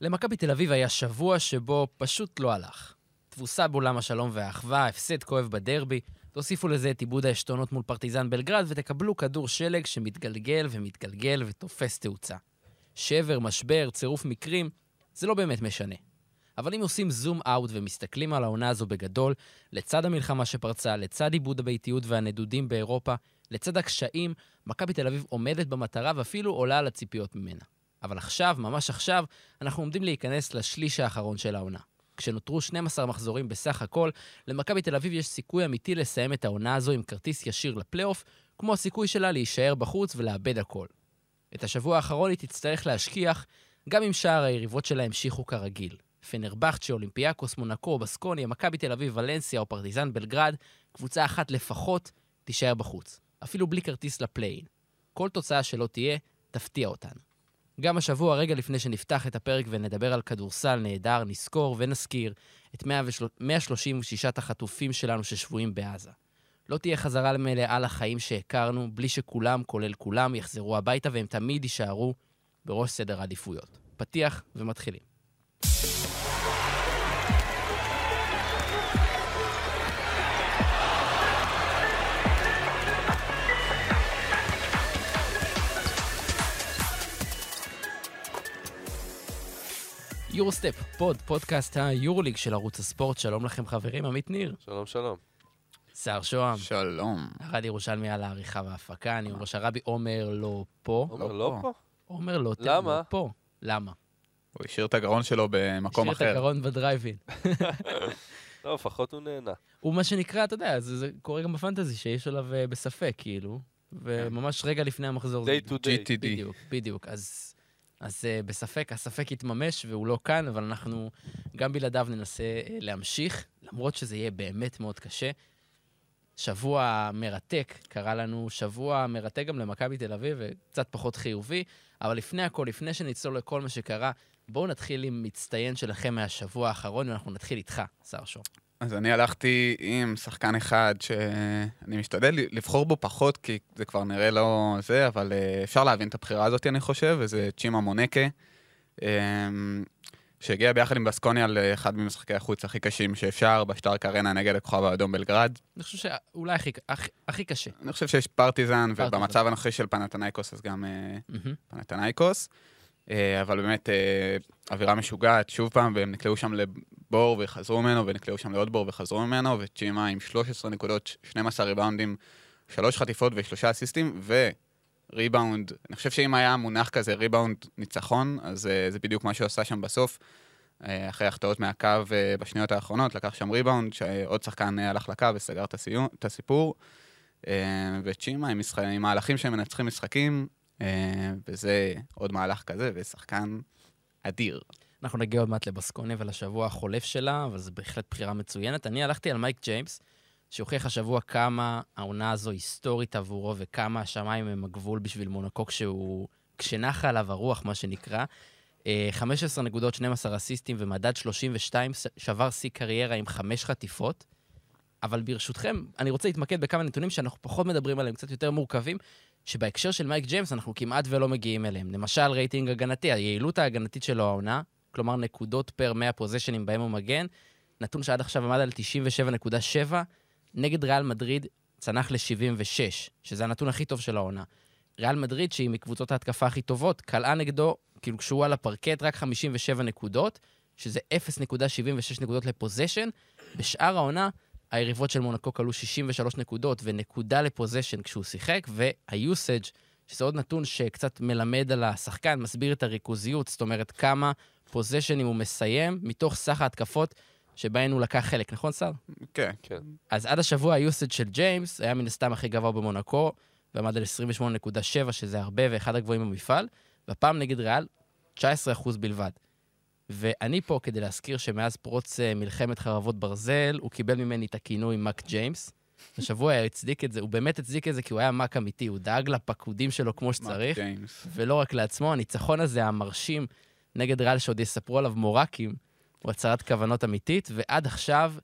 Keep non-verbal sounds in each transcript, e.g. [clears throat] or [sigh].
למכבי תל אביב היה שבוע שבו פשוט לא הלך. תבוסה בעולם השלום והאחווה, הפסד כואב בדרבי, תוסיפו לזה את עיבוד העשתונות מול פרטיזן בלגרד ותקבלו כדור שלג שמתגלגל ומתגלגל ותופס תאוצה. שבר, משבר, צירוף מקרים, זה לא באמת משנה. אבל אם עושים זום אאוט ומסתכלים על העונה הזו בגדול, לצד המלחמה שפרצה, לצד עיבוד הביתיות והנדודים באירופה, לצד הקשיים, מכבי תל אביב עומדת במטרה ואפילו עולה על הציפיות ממנה. אבל עכשיו, ממש עכשיו, אנחנו עומדים להיכנס לשליש האחרון של העונה. כשנותרו 12 מחזורים בסך הכל, למכבי תל אביב יש סיכוי אמיתי לסיים את העונה הזו עם כרטיס ישיר לפלייאוף, כמו הסיכוי שלה להישאר בחוץ ולאבד הכל. את השבוע האחרון היא תצטרך להשכיח, גם אם שאר היריבות שלה המשיכו כרגיל. פנרבכצ'ה, אולימפיאקוס, מונקו, בסקוניה, מכבי תל אביב, ולנסיה או פרטיזן בלגרד, קבוצה אחת לפחות תישאר בחוץ. אפילו בלי כרטיס ל play-in. כל תוצאה שלא תהיה, תפתיע אותנו. גם השבוע, רגע לפני שנפתח את הפרק ונדבר על כדורסל נהדר, נזכור ונזכיר את 136 החטופים שלנו ששבויים בעזה. לא תהיה חזרה מלאה לחיים שהכרנו, בלי שכולם, כולל כולם, יחזרו הביתה והם תמיד יישארו בראש סדר העדיפויות. פתיח ומתחילים. Eurostep Pod, פודקאסט היורוליג של ערוץ הספורט. שלום לכם חברים, עמית ניר. שלום, שלום. סער שוהם. שלום. ארד ירושלמי על העריכה וההפקה, אני אומר שהרבי עומר לא פה. עומר לא לא פה. עומר לא למה? לא פה. למה? הוא השאיר את הגרון שלו במקום השאיר את אחר. הגרון בדרייב אין. [laughs] לא, לפחות הוא נהנה. הוא מה שנקרא, אתה יודע, זה, זה קורה גם בפנטזי, שיש עליו אה, בספק, כאילו. וממש רגע לפני המחזור. day to day. בדיוק, בדיוק. אז, אז uh, בספק, הספק יתממש והוא לא כאן, אבל אנחנו גם בלעדיו ננסה uh, להמשיך, למרות שזה יהיה באמת מאוד קשה. שבוע מרתק, קרה לנו שבוע מרתק גם למכבי תל אביב, וקצת פחות חיובי, אבל לפני הכל, לפני שנצלול לכל מה שקרה, בואו נתחיל עם מצטיין שלכם מהשבוע האחרון, ואנחנו נתחיל איתך, שר שור. אז אני הלכתי עם שחקן אחד שאני משתדל לבחור בו פחות, כי זה כבר נראה לא זה, אבל אה, אפשר להבין את הבחירה הזאת, אני חושב, וזה צ'ימה מונקה, אמ, שהגיע ביחד עם בסקוניה לאחד ממשחקי החוץ הכי קשים שאפשר, בשטארק ארנה נגד הכוכב האדום בלגרד. אני חושב שאולי הכי, הכי, הכי קשה. אני חושב שיש פרטיזן, פרטיזן. ובמצב הנוכחי של פנתנייקוס, אז גם מהמם. פנתנייקוס. אה, אבל באמת, אווירה משוגעת, שוב פעם, והם נקלעו שם לבור וחזרו ממנו, ונקלעו שם לעוד בור וחזרו ממנו, וצ'ימה עם 13 נקודות, 12 ריבאונדים, 3 חטיפות ושלושה אסיסטים, וריבאונד, אני חושב שאם היה מונח כזה ריבאונד ניצחון, אז אה, זה בדיוק מה שהוא עשה שם בסוף. אה, אחרי החטאות מהקו אה, בשניות האחרונות, לקח שם ריבאונד, שעוד שחקן אה, הלך לקו וסגר את, הסיום, את הסיפור. וצ'ימה עם, משחק, עם מהלכים שהם מנצחים משחקים, אה, וזה עוד מהלך כזה, ושחקן אדיר. אנחנו נגיע עוד מעט לבסקוניה ולשבוע החולף שלה, אבל זו בהחלט בחירה מצוינת. אני הלכתי על מייק ג'יימס, שהוכיח השבוע כמה העונה הזו היסטורית עבורו וכמה השמיים הם הגבול בשביל מונקו כשהוא... כשנחה עליו הרוח, מה שנקרא. אה, 15 נקודות, 12 אסיסטים ומדד 32, ס- שבר שיא קריירה עם חמש חטיפות. אבל ברשותכם, אני רוצה להתמקד בכמה נתונים שאנחנו פחות מדברים עליהם, קצת יותר מורכבים, שבהקשר של מייק ג'יימס אנחנו כמעט ולא מגיעים אליהם. למשל, רייטינג הגנתי, היעילות ההגנתית שלו העונה, כלומר נקודות פר 100 פוזיישנים בהם הוא מגן, נתון שעד עכשיו עמד על 97.7, נגד ריאל מדריד צנח ל-76, שזה הנתון הכי טוב של העונה. ריאל מדריד, שהיא מקבוצות ההתקפה הכי טובות, כלאה נגדו, כאילו כשהוא על הפרקט, רק 57 נקודות, שזה 0.76 נקודות לפוזיישן. בשאר העונה, היריבות של מונקו כלו 63 נקודות ונקודה לפוזיישן כשהוא שיחק, והיוסאג', שזה עוד נתון שקצת מלמד על השחקן, מסביר את הריכוזיות, זאת אומרת כמה פוזיישנים הוא מסיים מתוך סך ההתקפות שבהן הוא לקח חלק, נכון, סער? כן. כן. אז עד השבוע ה usage של ג'יימס היה מן הסתם הכי גבוה במונקו, ועמד על 28.7, שזה הרבה ואחד הגבוהים במפעל, והפעם נגד ריאל, 19% בלבד. ואני פה כדי להזכיר שמאז פרוץ אה, מלחמת חרבות ברזל, הוא קיבל ממני את הכינוי מ"כ ג'יימס. השבוע הוא הצדיק את זה, הוא באמת הצדיק את זה כי הוא היה מ"כ אמיתי, הוא דאג לפקודים שלו כמו שצריך. ולא רק לעצמו. הניצחון הזה, המרשים, נגד ריאל, שעוד יספרו עליו מורקים, הוא הצהרת כוונות אמיתית, ועד עכשיו,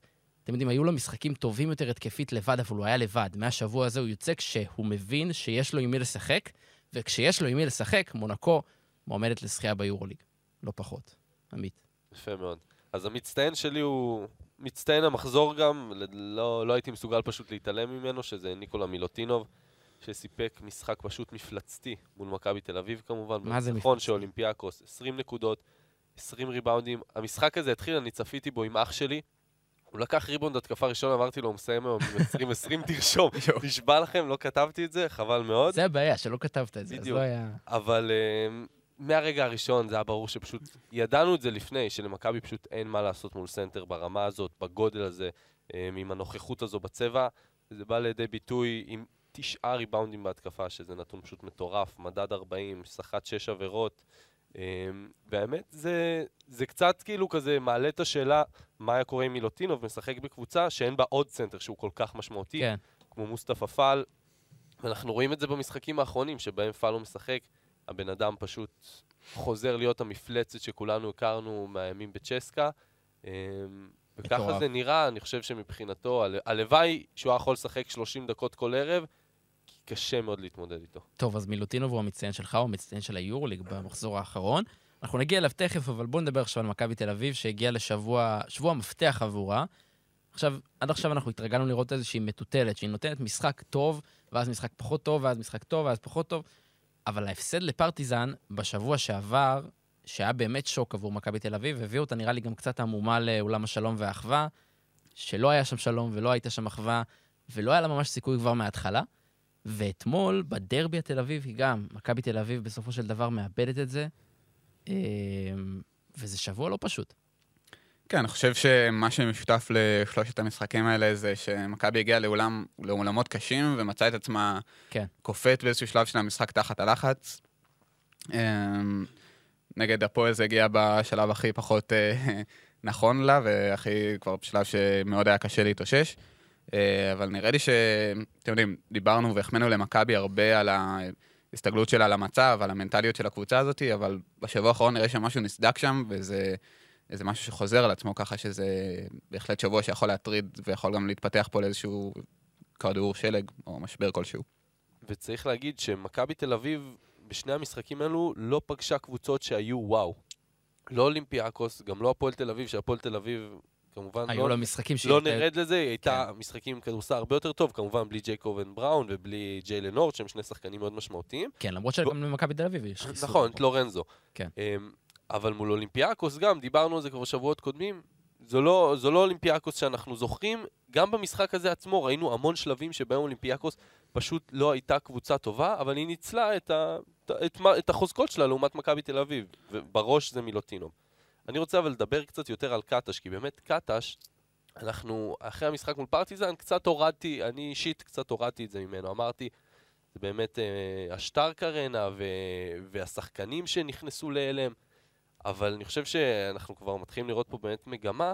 אתם יודעים, היו לו משחקים טובים יותר התקפית לבד, אבל הוא היה לבד. מהשבוע הזה הוא יוצא כשהוא מבין שיש לו עם מי לשחק, וכשיש לו עם מי לשחק, מונקו מועמדת לזכייה ביורוליג. לא פחות. עמית. יפה מאוד. אז המצטיין שלי הוא מצטיין המחזור גם, לא, לא הייתי מסוגל פשוט להתעלם ממנו, שזה ניקולה מילוטינוב, שסיפק משחק פשוט מפלצתי מול מכבי תל אביב כמובן. מה זה מפלצתי? של אולימפיאקוס, 20 נקודות, 20 ריבאונדים. המשחק הזה התחיל, אני צפיתי בו עם אח שלי. הוא לקח ריבאונד התקפה ראשון, אמרתי לו, הוא מסיים היום עם 20-20, [laughs] תרשום. נשבע לכם, לא כתבתי את זה, חבל מאוד. זה הבעיה, שלא כתבת את זה, אז. לא היה... אבל uh, מהרגע הראשון זה היה ברור שפשוט, ידענו את זה לפני, שלמכבי פשוט אין מה לעשות מול סנטר ברמה הזאת, בגודל הזה, um, עם הנוכחות הזו בצבע. זה בא לידי ביטוי עם תשעה ריבאונדים בהתקפה, שזה נתון פשוט מטורף, מדד 40, סחט שש עבירות. Um, והאמת, זה, זה קצת כאילו כזה מעלה את השאלה מה היה קורה אם מילוטינוב משחק בקבוצה שאין בה עוד סנטר שהוא כל כך משמעותי. כן. כמו מוסטפא פאל, ואנחנו רואים את זה במשחקים האחרונים, שבהם פאל לא משחק, הבן אדם פשוט חוזר להיות המפלצת שכולנו הכרנו מהימים בצ'סקה. אמ, וככה. זה נראה, אני חושב שמבחינתו, הל- הלוואי שהוא היה יכול לשחק 30 דקות כל ערב, כי קשה מאוד להתמודד איתו. טוב, אז מילוטינוב הוא המצטיין שלך, הוא המצטיין של היורוליג במחזור האחרון. אנחנו נגיע אליו תכף, אבל בואו נדבר עכשיו על מכבי תל אביב, שהגיעה לשבוע, שבוע מפתח עבורה. עכשיו, עד עכשיו אנחנו התרגלנו לראות איזושהי מטוטלת, שהיא נותנת משחק טוב, ואז משחק פחות טוב, ואז משחק טוב, ואז פחות טוב. אבל ההפסד לפרטיזן בשבוע שעבר, שהיה באמת שוק עבור מכבי תל אביב, הביא אותה נראה לי גם קצת עמומה לאולם השלום והאחווה, שלא היה שם שלום ולא הייתה שם אחווה, ולא היה לה ממש סיכוי כבר מההתחלה. ואתמול, בדרבי התל אביבי גם, מכבי תל אביב בסופו של דבר מאבדת את זה, אמ, וזה שבוע לא פשוט. כן, אני חושב שמה שמשותף לשלושת המשחקים האלה זה שמכבי הגיעה לאולם, לאולמות קשים ומצאה את עצמה כן. קופאת באיזשהו שלב של המשחק תחת הלחץ. אמ, נגד הפועל זה הגיע בשלב הכי פחות אה, נכון לה, והכי כבר בשלב שמאוד היה קשה להתאושש. אה, אבל נראה לי ש... אתם יודעים, דיברנו והחמאנו למכבי הרבה על ההסתגלות שלה למצב, על המנטליות של הקבוצה הזאת, אבל בשבוע האחרון נראה שמשהו נסדק שם, וזה איזה משהו שחוזר על עצמו, ככה שזה בהחלט שבוע שיכול להטריד ויכול גם להתפתח פה לאיזשהו כדור שלג או משבר כלשהו. וצריך להגיד שמכבי תל אביב, בשני המשחקים האלו, לא פגשה קבוצות שהיו וואו. לא אולימפיאקוס, גם לא הפועל תל אביב, שהפועל תל אביב, כמובן, היו לא, לה משחקים. לא נרד לזה, היא הייתה משחקים עם כדורסל הרבה יותר טוב, כמובן בלי ג'ייקובן בראון ובלי ג'יילן הורד, שהם שני שחקנים מאוד משמעותיים. כן, למרות שגם למכבי תל אביב יש חיסור. נכון, את לורנזו. כן. אבל מול אולימפיאקוס גם, דיברנו על זה כבר שבועות קודמים, זו לא, זו לא אולימפיאקוס שאנחנו זוכרים. גם במשחק הזה עצמו ראינו המון שלבים שבהם אולימפיאקוס פשוט לא הייתה קבוצה טובה, אבל היא ניצלה את, ה, את, מה- את החוזקות שלה לעומת מכבי תל אביב, ובראש זה מילוטינוב. אני רוצה אבל לדבר קצת יותר על קטש, כי באמת קטש, אנחנו, אחרי המשחק מול פרטיזן, קצת הורדתי, אני אישית קצת הורדתי את זה ממנו. אמרתי, זה באמת אה, השטרק ארנה ו, והשחקנים שנכנסו להלם, אבל אני חושב שאנחנו כבר מתחילים לראות פה באמת מגמה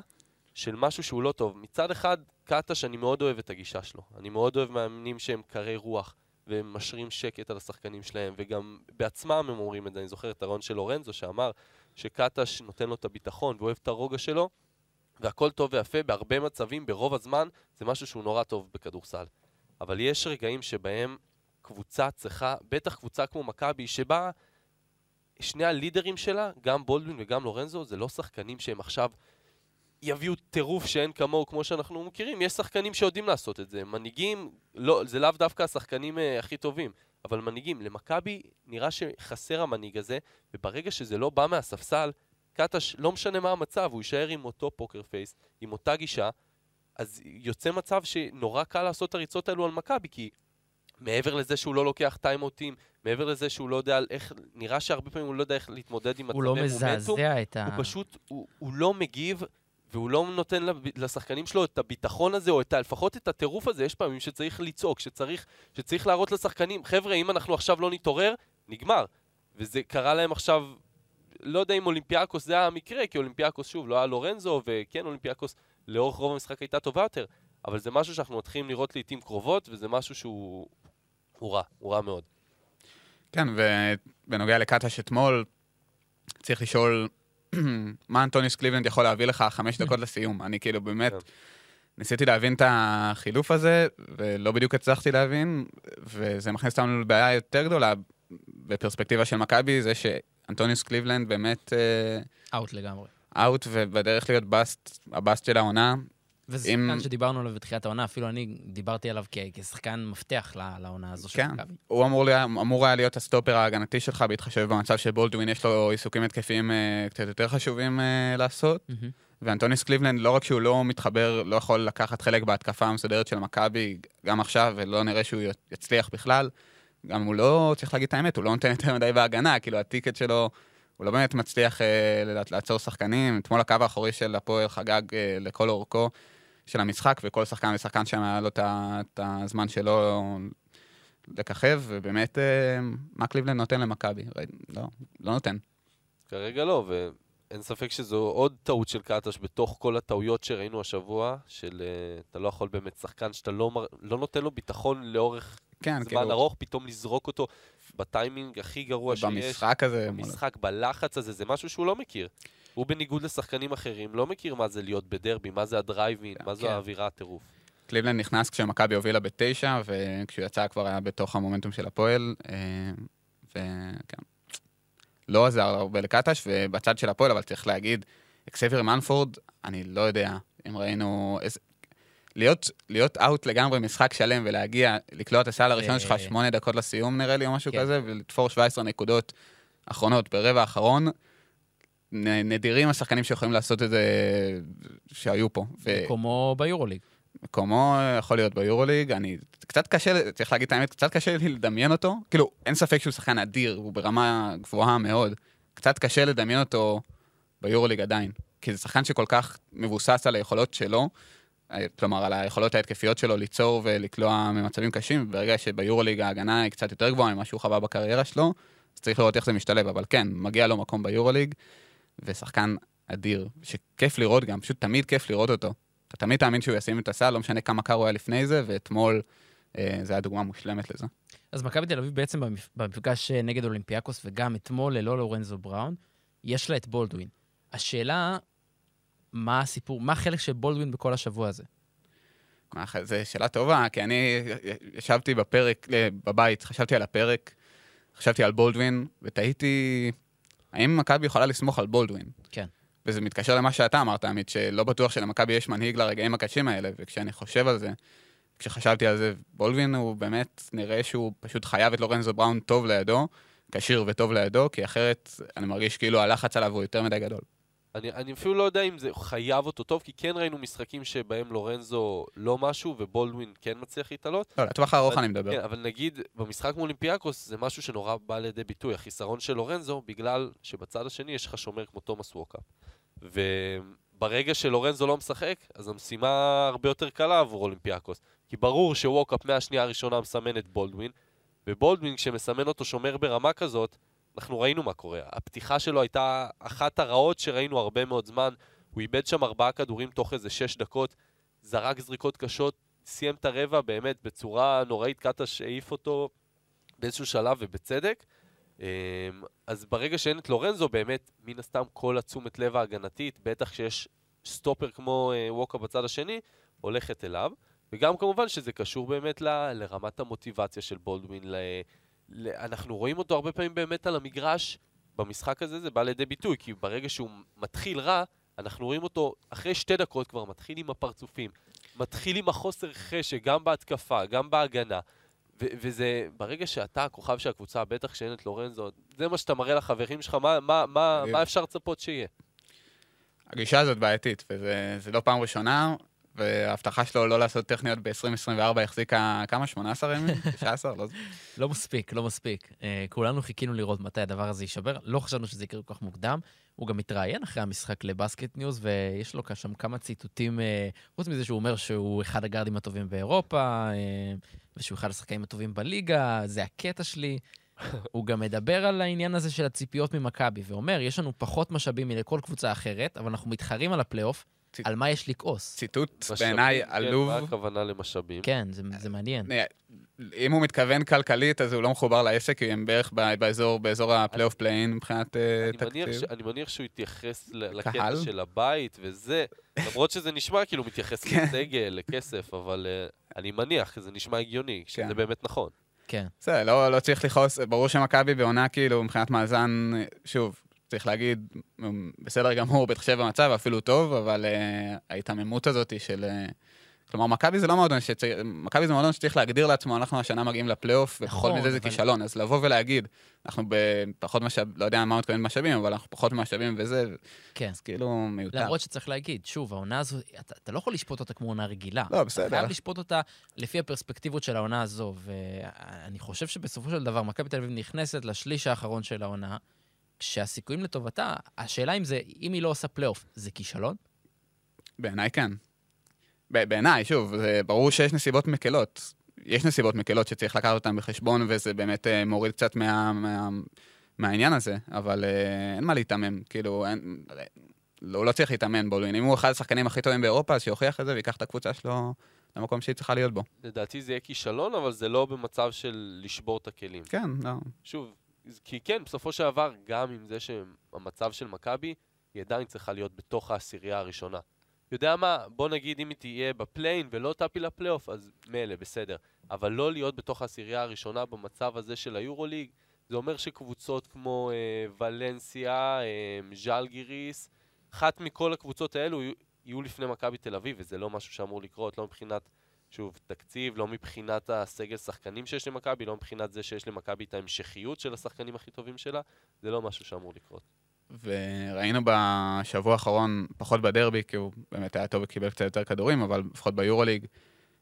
של משהו שהוא לא טוב. מצד אחד, קטש, אני מאוד אוהב את הגישה שלו. אני מאוד אוהב מאמנים שהם קרי רוח, והם משרים שקט על השחקנים שלהם, וגם בעצמם הם אומרים את זה. אני זוכר את הרעיון של לורנזו שאמר שקטש נותן לו את הביטחון ואוהב את הרוגע שלו, והכל טוב ויפה, בהרבה מצבים, ברוב הזמן, זה משהו שהוא נורא טוב בכדורסל. אבל יש רגעים שבהם קבוצה צריכה, בטח קבוצה כמו מכבי, שבה שני הלידרים שלה, גם בולדווין וגם לורנזו, זה לא שחקנים שהם עכשיו יביאו טירוף שאין כמוהו כמו שאנחנו מכירים. יש שחקנים שיודעים לעשות את זה. מנהיגים, לא, זה לאו דווקא השחקנים uh, הכי טובים, אבל מנהיגים. למכבי נראה שחסר המנהיג הזה, וברגע שזה לא בא מהספסל, קטש, לא משנה מה המצב, הוא יישאר עם אותו פוקר פייס, עם אותה גישה, אז יוצא מצב שנורא קל לעשות את הריצות האלו על מכבי, כי מעבר לזה שהוא לא לוקח טיימאוטים, מעבר לזה שהוא לא יודע איך, נראה שהרבה פעמים הוא לא יודע איך להתמודד עם הוא לא מזעזע את ה... הוא פשוט, הוא, הוא לא מגיב, והוא לא נותן לשחקנים שלו את הביטחון הזה, או את, ה- לפחות את הטירוף הזה. יש פעמים שצריך לצעוק, שצריך, שצריך להראות לשחקנים, חבר'ה, אם אנחנו עכשיו לא נתעורר, נגמר. וזה קרה להם עכשיו, לא יודע אם אולימפיאקוס זה היה המקרה, כי אולימפיאקוס, שוב, לא היה לורנזו, וכן, אולימפיאקוס לאורך רוב המשחק הייתה טובה יותר, אבל זה משהו שאנחנו מתחילים לראות לעיתים קרובות, וזה משהו שהוא הוא רע, הוא רע מאוד. כן, ובנוגע לקטש אתמול, צריך לשאול [clears throat] מה אנטוניוס קליבלנד יכול להביא לך חמש דקות [clears throat] לסיום. אני כאילו באמת כן. ניסיתי להבין את החילוף הזה, ולא בדיוק הצלחתי להבין, וזה מכניס אותנו לבעיה יותר גדולה בפרספקטיבה של מכבי, זה אנטוניוס קליבלנד באמת אה, out לגמרי. out ובדרך להיות bust, ה bust של העונה. וזה אם- שחקן שדיברנו עליו בתחילת העונה, אפילו אני דיברתי עליו כ- כשחקן מפתח לעונה הזו של כן. מכבי. הוא אמור, היה, אמור היה להיות הסטופר ההגנתי שלך, בהתחשב במצב שבולדווין יש לו עיסוקים התקפיים אה, קצת יותר חשובים אה, לעשות. מהמם. ואנטוניוס קליבלנד, לא רק שהוא לא מתחבר, לא יכול לקחת חלק בהתקפה המסודרת של מכבי, גם עכשיו, ולא נראה שהוא יצליח בכלל, גם הוא לא, צריך להגיד את האמת, הוא לא נותן יותר מדי בהגנה, כאילו ה ticket שלו, הוא לא באמת מצליח אה, לעצור שחקנים. אתמול הקו האחורי של הפועל חגג אה, לכל אורכו של המשחק, וכל שחקן ושחקן שם היה לו את הזמן שלו לככב, ובאמת, אה, מה קליבלנד נותן למכבי? לא, לא נותן. כרגע לא, ואין ספק שזו עוד טעות של קטש בתוך כל הטעויות שראינו השבוע, של אה, אתה לא יכול באמת שחקן שאתה לא, מר- לא נותן לו ביטחון לאורך כן, זמן כאילו, ארוך, פתאום לזרוק אותו בטיימינג הכי גרוע שיש. במשחק הזה, במשחק, בלחץ הזה, זה משהו שהוא לא מכיר. הוא בניגוד לשחקנים אחרים, לא מכיר מה זה להיות בדרבי, מה זה הדרייבין, מה זו כן. האווירה הטירוף. קליבלנד נכנס כשמכבי הובילה בתשע, וכשהוא יצא כבר היה בתוך המומנטום של הפועל, אה, וכן. לא עזר הרבה לקטש, ובצד של הפועל, אבל צריך להגיד, אקסבייר מונפורד, אני לא יודע אם ראינו... איזה... להיות, להיות out לגמרי משחק שלם ולהגיע, לקלוע את הסל הראשון שלך שמונה דקות לסיום נראה לי, או משהו כן. כזה, ולתפור 17 נקודות אחרונות ברבע האחרון, נדירים השחקנים שיכולים לעשות את זה שהיו פה. ו- מקומו ביורוליג. מקומו יכול להיות ביורוליג, אני... קצת קשה, צריך להגיד את האמת, קצת קשה לי לדמיין אותו. כאילו, אין ספק שהוא שחקן אדיר, הוא ברמה גבוהה מאוד. קצת קשה לדמיין אותו ביורוליג עדיין. כי זה שחקן שכל כך מבוסס על היכולות שלו, אה, כלומר, על היכולות ההתקפיות שלו ליצור ולקלוע ממצבים קשים, ברגע שביורוליג ההגנה היא קצת יותר גבוהה ממה שהוא חווה בקריירה שלו, אז צריך לראות איך זה משתלב. אבל כן, מגיע לו מקום ביורוליג, ושחקן אדיר, שכיף לראות גם, פשוט תמיד כיף לראות אותו. אתה תמיד תאמין שהוא ישים את הסל, לא משנה כמה קר הוא היה לפני זה, ואתמול אה, זו הייתה דוגמה מושלמת לזה. אז מכבי תל אביב בעצם במפ- במפגש אה, נגד אולימפיאקוס, וגם אתמול ללא לורנזו בראון, יש לה את בולדווין. השאלה, מה הסיפור, מה החלק של בולדווין בכל השבוע הזה? זו שאלה טובה, כי אני ישבתי בפרק, אה, בבית, חשבתי על הפרק, חשבתי על בולדווין, ותהיתי, האם מכבי יכולה לסמוך על בולדווין? כן. וזה מתקשר למה שאתה אמרת, עמית, שלא בטוח שלמכבי יש מנהיג לרגעים הקשים האלה, וכשאני חושב על זה, כשחשבתי על זה, בולדווין הוא באמת, נראה שהוא פשוט חייב את לורנזו בראון טוב לידו, כשיר וטוב לידו, כי אחרת אני מרגיש כאילו הלחץ עליו הוא יותר מדי גדול. אני, אני אפילו לא יודע אם זה חייב אותו טוב, כי כן ראינו משחקים שבהם לורנזו לא משהו ובולדווין כן מצליח להתעלות. לא, לטווח הארוך אני מדבר. כן, אבל נגיד, במשחק מול אולימפיאקוס זה משהו שנורא בא לידי ביטוי, החיסרון של לורנזו, בגלל שבצד השני יש לך שומר כמו תומאס ווקאפ. וברגע שלורנזו לא משחק, אז המשימה הרבה יותר קלה עבור אולימפיאקוס. כי ברור שווקאפ מהשנייה הראשונה מסמן את בולדווין, ובולדווין כשמסמן אותו שומר ברמה כזאת, אנחנו ראינו מה קורה. הפתיחה שלו הייתה אחת הרעות שראינו הרבה מאוד זמן. הוא איבד שם ארבעה כדורים תוך איזה שש דקות, זרק זריקות קשות, סיים את הרבע באמת בצורה נוראית, קטש העיף אותו באיזשהו שלב ובצדק. אמ, אז ברגע שאין את לורנזו, באמת, מן הסתם כל התשומת לב ההגנתית, בטח כשיש סטופר כמו אה, ווקה בצד השני, הולכת אליו. וגם כמובן שזה קשור באמת ל, לרמת המוטיבציה של בולדווין. אנחנו רואים אותו הרבה פעמים באמת על המגרש, במשחק הזה זה בא לידי ביטוי, כי ברגע שהוא מתחיל רע, אנחנו רואים אותו אחרי שתי דקות כבר מתחיל עם הפרצופים, מתחיל עם החוסר חשק, גם בהתקפה, גם בהגנה. ו- וזה, ברגע שאתה הכוכב של הקבוצה, בטח שאין את לורנזו, זה מה שאתה מראה לחברים שלך, מה, מה, מה. מה אפשר לצפות שיהיה? הגישה הזאת בעייתית, וזה זה לא פעם ראשונה, וההבטחה שלו לא לעשות טכניות ב-2024 החזיקה כמה? 18 ימים? [laughs] 19? לא... לא מספיק, לא מספיק. אה, כולנו חיכינו לראות מתי הדבר הזה יישבר. לא חשבנו שזה יקרה כל כך מוקדם. הוא גם התראיין אחרי המשחק לבסקט ניוז, ויש לו שם כמה ציטוטים, אה, חוץ מזה שהוא אומר שהוא אחד הגארדים הטובים באירופה, אה, ושהוא אחד השחקנים הטובים בליגה, זה הקטע שלי. [laughs] הוא גם מדבר על העניין הזה של הציפיות ממכבי, ואומר, יש לנו פחות משאבים מלכל קבוצה אחרת, אבל אנחנו מתחרים על הפלייאוף, על מה יש לכעוס. ציטוט בעיניי כן, עלוב. מה הכוונה למשאבים? כן, זה, מעניין. אה, אם הוא מתכוון כלכלית, אז הוא לא מחובר לעסק, כי הם בערך באזור, באזור הפלייאוף play-in מבחינת אה, אני מניח, ש... תקציב. אני מניח שהוא קהל? לקטע של הבית וזה, למרות שזה נשמע כאילו מתייחס כן. לסגל, לכסף, אבל uh, אני מניח, זה נשמע הגיוני, שזה כן. באמת נכון. כן. בסדר, לא, לא צריך לכעוס, ברור שמכבי בעונה, כאילו, מבחינת מאזן, שוב, צריך להגיד, בסדר גמור, בהתחשב במצב, אפילו טוב, אבל uh, ההיתממות הזאת של... Uh, כלומר, מכבי זה לא מועדון שצריך, מכבי זה מועדון שצריך להגדיר לעצמו, אנחנו השנה מגיעים לפלייאוף, נכון, ופחות מזה זה אבל- כישלון. אז לבוא ולהגיד, אנחנו בפחות משאב, לא יודע מה מתכוון משאבים, אבל אנחנו פחות משאבים וזה, כן. אז כאילו מיותר. למרות שצריך להגיד, שוב, העונה הזו, אתה, אתה לא יכול לשפוט אותה כמו עונה רגילה. לא, אתה בסדר. חייב לשפוט אותה לפי הפרספקטיבות של העונה הזו, ואני חושב שבסופו של דבר, מכבי תל אביב נכנסת לשליש האחרון של העונה, כשהסיכויים לטובתה, השאלה אם זה, אם היא לא עושה פלייאוף, זה כישלון? בעיניי כן. בעיניי, שוב, זה ברור שיש נסיבות מקלות. יש נסיבות מקלות שצריך לקחת אותן בחשבון, וזה באמת אה, מוריד קצת מה, מה, מהעניין הזה, אבל אה, אין מה להיתמם. כאילו, אין, לא, הוא לא צריך להתאמן בו. אם הוא אחד השחקנים הכי טובים באירופה, אז שיוכיח את זה ויקח את הקבוצה שלו למקום שהיא צריכה להיות בו. לדעתי זה יהיה כישלון, אבל זה לא במצב של לשבור את הכלים. כן, לא. שוב, כי כן, בסופו של דבר, גם עם זה שהמצב של מכבי, היא עדיין צריכה להיות בתוך העשירייה הראשונה. יודע מה, בוא נגיד אם היא תהיה בפליין ולא תעפיל לפלייאוף, אז מילא, בסדר. אבל לא להיות בתוך העשירייה הראשונה במצב הזה של היורוליג, זה אומר שקבוצות כמו אה, ולנסיה, אה, ז'לגיריס, אחת מכל הקבוצות האלו יהיו, לפני מכבי תל אביב, וזה לא משהו שאמור לקרות, לא מבחינת, שוב, תקציב, לא מבחינת הסגל שחקנים שיש למכבי, לא מבחינת זה שיש למכבי את ההמשכיות של השחקנים הכי טובים שלה, זה לא משהו שאמור לקרות. וראינו בשבוע האחרון, פחות בדרבי, כי הוא באמת היה טוב וקיבל קצת יותר כדורים, אבל לפחות ביורוליג,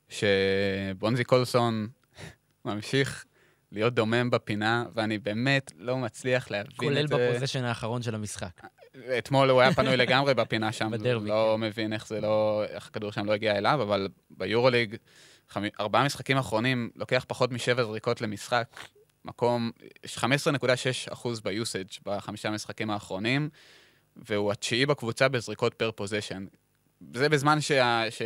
שבונזי קולסון [laughs] ממשיך להיות דומם בפינה, ואני באמת לא מצליח להבין כולל את זה. בפוזיישן האחרון של המשחק. אתמול הוא היה פנוי לגמרי בפינה שם, בדרבי, לא מבין איך זה לא, איך הכדור שם לא הגיע אליו, אבל ביורוליג. ארבעה משחקים אחרונים, לוקח פחות משבע זריקות למשחק, מקום, יש 15.6 אחוז ב usage בחמישה משחקים האחרונים, והוא התשיעי בקבוצה בזריקות per possession. זה בזמן שה... ש...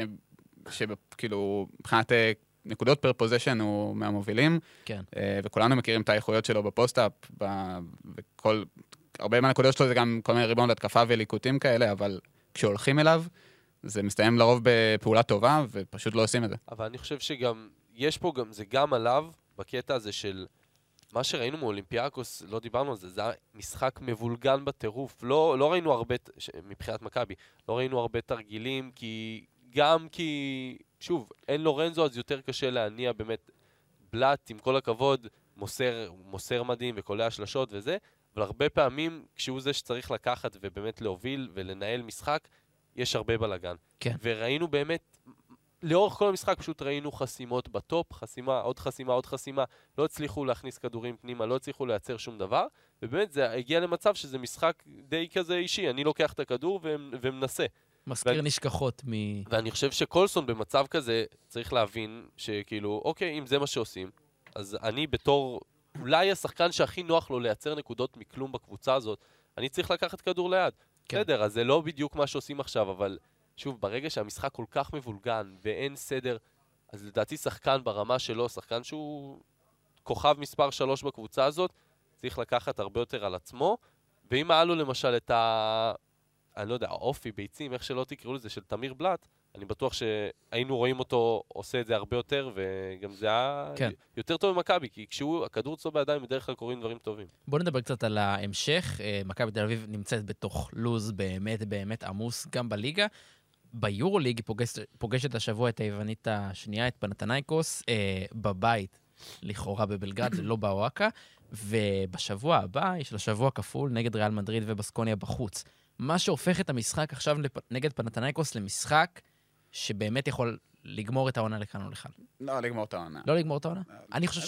שכאילו, מבחינת אה, נקודות per possession הוא מהמובילים. כן. אה, וכולנו מכירים את האיכויות שלו ב post-up, ב- וכל... הרבה מהנקודות שלו זה גם כל מיני ריבאונד התקפה וליקוטים כאלה, אבל כשהולכים אליו, זה מסתיים לרוב בפעולה טובה, ופשוט לא עושים את זה. אבל אני חושב שגם, יש פה גם, זה גם עליו, בקטע הזה של מה שראינו מאולימפיאקוס, לא דיברנו על זה, זה היה משחק מבולגן בטירוף. לא, לא ראינו הרבה, ש- מבחינת מכבי, לא ראינו הרבה תרגילים, כי גם כי, שוב, אין לורנזו, אז יותר קשה להניע באמת בלאט, עם כל הכבוד, מוסר, מוסר מדהים וקולע שלשות וזה, אבל הרבה פעמים, כשהוא זה שצריך לקחת ובאמת להוביל ולנהל משחק, יש הרבה בלאגן. כן. וראינו באמת, לאורך כל המשחק פשוט ראינו חסימות בטופ, חסימה, עוד חסימה, עוד חסימה, לא הצליחו להכניס כדורים פנימה, לא הצליחו לייצר שום דבר, ובאמת זה הגיע למצב שזה משחק די כזה אישי, אני לוקח את הכדור ומנסה. מזכיר ואני- נשכחות מ... ואני חושב שקולסון במצב כזה צריך להבין שכאילו, אוקיי, אם זה מה שעושים, אז אני בתור אולי השחקן שהכי נוח לו לייצר נקודות מכלום בקבוצה הזאת, אני צריך לקחת כדור ליד. כן. בסדר, אז זה לא בדיוק מה שעושים עכשיו, אבל שוב, ברגע שהמשחק כל כך מבולגן ואין סדר, אז לדעתי שחקן ברמה שלו, שחקן שהוא כוכב מספר 3 בקבוצה הזאת, צריך לקחת הרבה יותר על עצמו, ואם היה לו למשל את ה... אני לא יודע, האופי, ביצים, איך שלא תקראו לזה, של תמיר בלאט, אני בטוח שהיינו רואים אותו עושה את זה הרבה יותר, וגם זה היה כן. יותר טוב ממכבי, כי כשהוא, הכדור אצלו בידיים, בדרך כלל קורים דברים טובים. בואו נדבר קצת על ההמשך. אה, מכבי תל אביב נמצאת בתוך לוז באמת באמת עמוס גם בליגה. ביורוליג היא פוגשת, פוגשת השבוע את היוונית השנייה, את פנתנייקוס, אה, בבית, לכאורה בבלגרד, לא באוהקה, ובשבוע הבא יש לה שבוע כפול נגד ריאל מדריד ובסקוניה בחוץ. מה שהופך את המשחק עכשיו לפ... נגד פנתנייקוס למשחק שבאמת יכול לגמור את העונה לכאן או לכאן. לא, לגמור את העונה. לא לגמור את העונה? אני חושב לא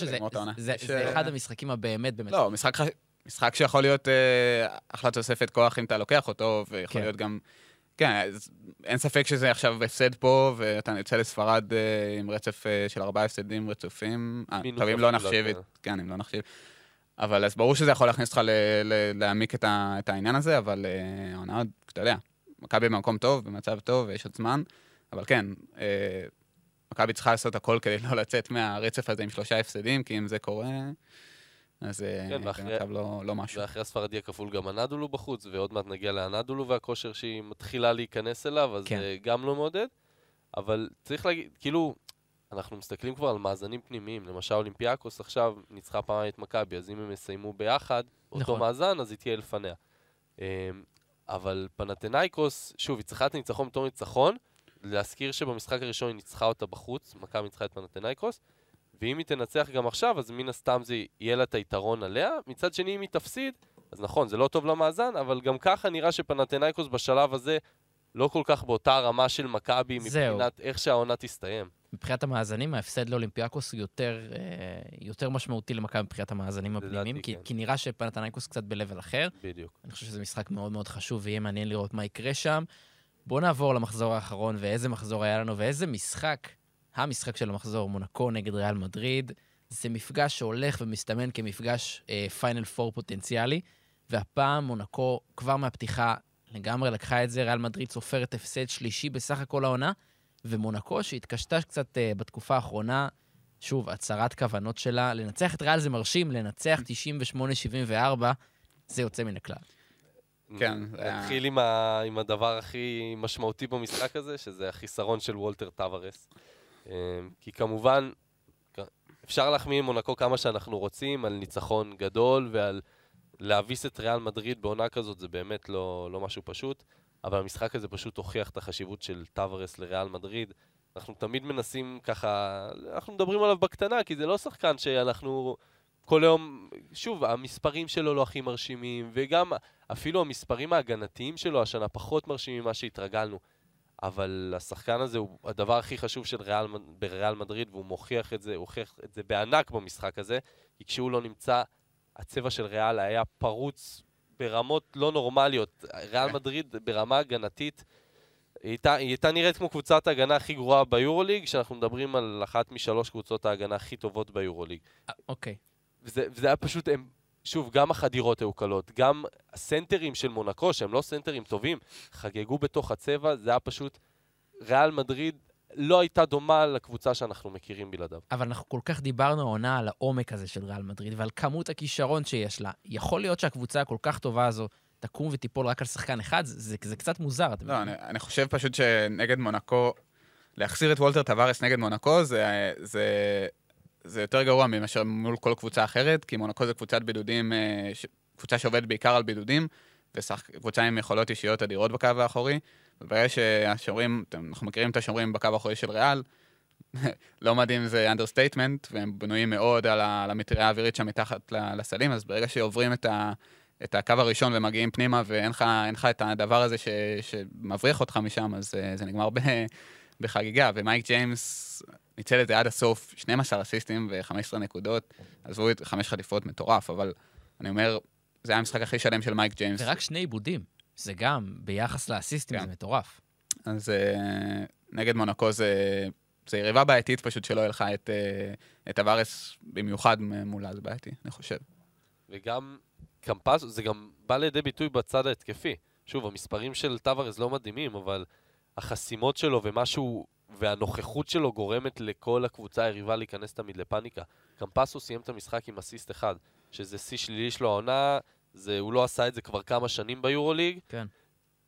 שזה אה, אחד המשחקים הבאמת באמת... לא, משחק, שיכול להיות אה, אחלה תוספת כוח אם אתה לוקח אותו, ויכול כן. להיות גם... כן, אין ספק שזה עכשיו הפסד פה, ואתה יוצא לספרד אה, עם רצף אה, של ארבעה הפסדים רצופים. טוב, אם לא נחשיב, כן. את- כן, אם לא נחשיב. אבל אז ברור שזה יכול להכניס אותך ל- ל- להעמיק את ה- את העניין הזה, אבל אה, העונה עוד, אתה יודע, מכבי במקום טוב, במצב טוב, ויש עוד זמן, אבל כן, אה, מכבי צריכה לעשות הכל כדי לא לצאת מהרצף הזה עם שלושה הפסדים, כי אם זה קורה, אז אה, כן, זה ואחרי- מצב לא לא משהו. ואחרי הספרדי הכפול גם הנדולו בחוץ, ועוד מעט נגיע לאנדולו והכושר שהיא מתחילה להיכנס אליו, אז כן. זה גם לא מעודד. אבל צריך להגיד, כאילו, אנחנו מסתכלים כבר על מאזנים פנימיים. למשל, אולימפיאקוס עכשיו ניצחה פעמיים את מכבי, אז אם הם יסיימו ביחד, אותו נכון. מאזן, אז היא תהיה לפניה. אבל פנתנאיקוס, שוב, היא צריכה את הניצחון בתור ניצחון. להזכיר שבמשחק הראשון היא ניצחה אותה בחוץ, מכבי ניצחה את פנתנאיקוס, ואם היא תנצח גם עכשיו, אז מן הסתם זה יהיה לה את היתרון עליה. מצד שני, אם היא תפסיד, אז נכון, זה לא טוב למאזן, אבל גם ככה נראה שפנתנאיקוס בשלב הזה לא כל כך באותה רמה של מכבי. מבחינת איך שהעונה תסתיים. מבחינת המאזנים, ההפסד לאולימפיאקוס הוא יותר, אה, יותר משמעותי למכבי מבחינת המאזנים הפנימיים, כי, כן. כי נראה שפנתנייקוס קצת ב-level אחר. בדיוק. אני חושב שזה משחק מאוד מאוד חשוב, ויהיה מעניין לראות מה יקרה שם. בואו נעבור למחזור האחרון, ואיזה מחזור היה לנו, ואיזה משחק, המשחק של המחזור, מונקו נגד ריאל מדריד. זה מפגש שהולך ומסתמן כמפגש פיינל פור פוטנציאלי, והפעם מונקו כבר מהפתיחה לגמרי לקחה את זה, ריאל מדריד סופרת הפסד שלישי בסך הכל העונה, ומונקו שהתקשתה קצת אה, בתקופה האחרונה, שוב, הצהרת כוונות שלה, לנצח את ריאל זה מרשים, לנצח 98-74, זה יוצא מן הכלל. כן, נתחיל עם, ה... עם הדבר הכי משמעותי במשחק הזה, שזה החיסרון של וולטר טווארס. אמ, כי כמובן, אפשר להחמיא עם מונקו כמה שאנחנו רוצים, על ניצחון גדול ועל להביס את ריאל מדריד בעונה כזאת, זה באמת לא, לא משהו פשוט, אבל המשחק הזה פשוט הוכיח את החשיבות של טווארס לריאל מדריד. אנחנו תמיד מנסים ככה, אנחנו מדברים עליו בקטנה, כי זה לא שחקן שאנחנו כל היום, שוב, המספרים שלו לא הכי מרשימים, וגם אפילו המספרים ההגנתיים שלו השנה פחות מרשימים ממה שהתרגלנו. אבל השחקן הזה הוא הדבר הכי חשוב של ריאל, בריאל מדריד, והוא מוכיח את זה, הוא הוכיח את זה בענק במשחק הזה, כי כשהוא לא נמצא, הצבע של ריאל היה פרוץ ברמות לא נורמליות. ריאל מדריד ברמה הגנתית, היא הייתה, היא הייתה נראית כמו קבוצת ההגנה הכי גרועה ביורוליג, כשאנחנו מדברים על אחת משלוש קבוצות ההגנה הכי טובות ביורוליג. אה, אוקיי. וזה, וזה היה פשוט, הם, שוב, גם החדירות היו קלות, גם הסנטרים של מונקו, שהם לא סנטרים טובים, חגגו בתוך הצבע, זה היה פשוט... ריאל מדריד לא הייתה דומה לקבוצה שאנחנו מכירים בלעדיו. אבל אנחנו כל כך דיברנו העונה על העומק הזה של ריאל מדריד ועל כמות הכישרון שיש לה. יכול להיות שהקבוצה הכל כך טובה הזו תקום ותיפול רק על שחקן אחד? זה, זה, זה קצת מוזר, אתם לא? אני, אני חושב פשוט שנגד מונקו, להחסיר את וולטר טווארס נגד מונקו זה, זה, זה יותר גרוע מאשר מול כל קבוצה אחרת, כי מונקו זה קבוצת בידודים, אה, קבוצה שעובדת בעיקר על בידודים, וקבוצה עם יכולות אישיות אדירות בקו האחורי. וברגע שהשומרים, אנחנו מכירים את השומרים בקו האחורי של ריאל, [laughs] לא מדהים זה understatement, והם בנויים מאוד על המטריה האווירית שם מתחת לסלים, אז ברגע שעוברים את ה... את הקו הראשון ומגיעים פנימה, ואין לך, את הדבר הזה ש, שמבריח אותך משם, אז uh, זה נגמר ב, בחגיגה. ומייק ג'יימס ניצל את זה עד הסוף, 12 אסיסטים ו-15 נקודות, עזבו את חמש חטיפות מטורף, אבל אני אומר, זה היה המשחק הכי שלם של מייק ג'יימס. ורק שני עיבודים. זה גם, ביחס לאסיסטים, כן. זה מטורף. אז uh, נגד מונקו זה, זה יריבה בעייתית פשוט שלא יהיה לך את, uh, את הווארס במיוחד מולה, זה בעייתי, אני חושב. וגם קמפסו, זה גם בא לידי ביטוי בצד ההתקפי. שוב, המספרים של טווארז לא מדהימים, אבל החסימות שלו ומשהו, והנוכחות שלו גורמת לכל הקבוצה היריבה להיכנס תמיד לפאניקה. קמפסו סיים את המשחק עם אסיסט אחד, שזה שיא שלילי שלו העונה, זה, הוא לא עשה את זה כבר כמה שנים ביורוליג, כן.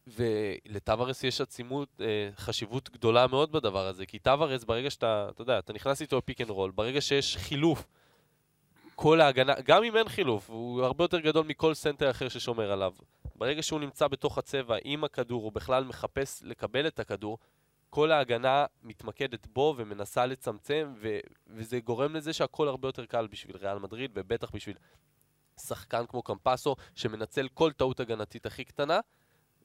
ולטווארס יש עצימות, אה, חשיבות גדולה מאוד בדבר הזה, כי טווארס, ברגע שאתה, אתה יודע, אתה נכנס איתו ל pick and roll, ברגע שיש חילוף, כל ההגנה, גם אם אין חילוף, הוא הרבה יותר גדול מכל סנטר אחר ששומר עליו. ברגע שהוא נמצא בתוך הצבע עם הכדור, הוא בכלל מחפש לקבל את הכדור, כל ההגנה מתמקדת בו ומנסה לצמצם, ו- וזה גורם לזה שהכל הרבה יותר קל בשביל ריאל מדריד, ובטח בשביל שחקן כמו קמפסו, שמנצל כל טעות הגנתית הכי קטנה.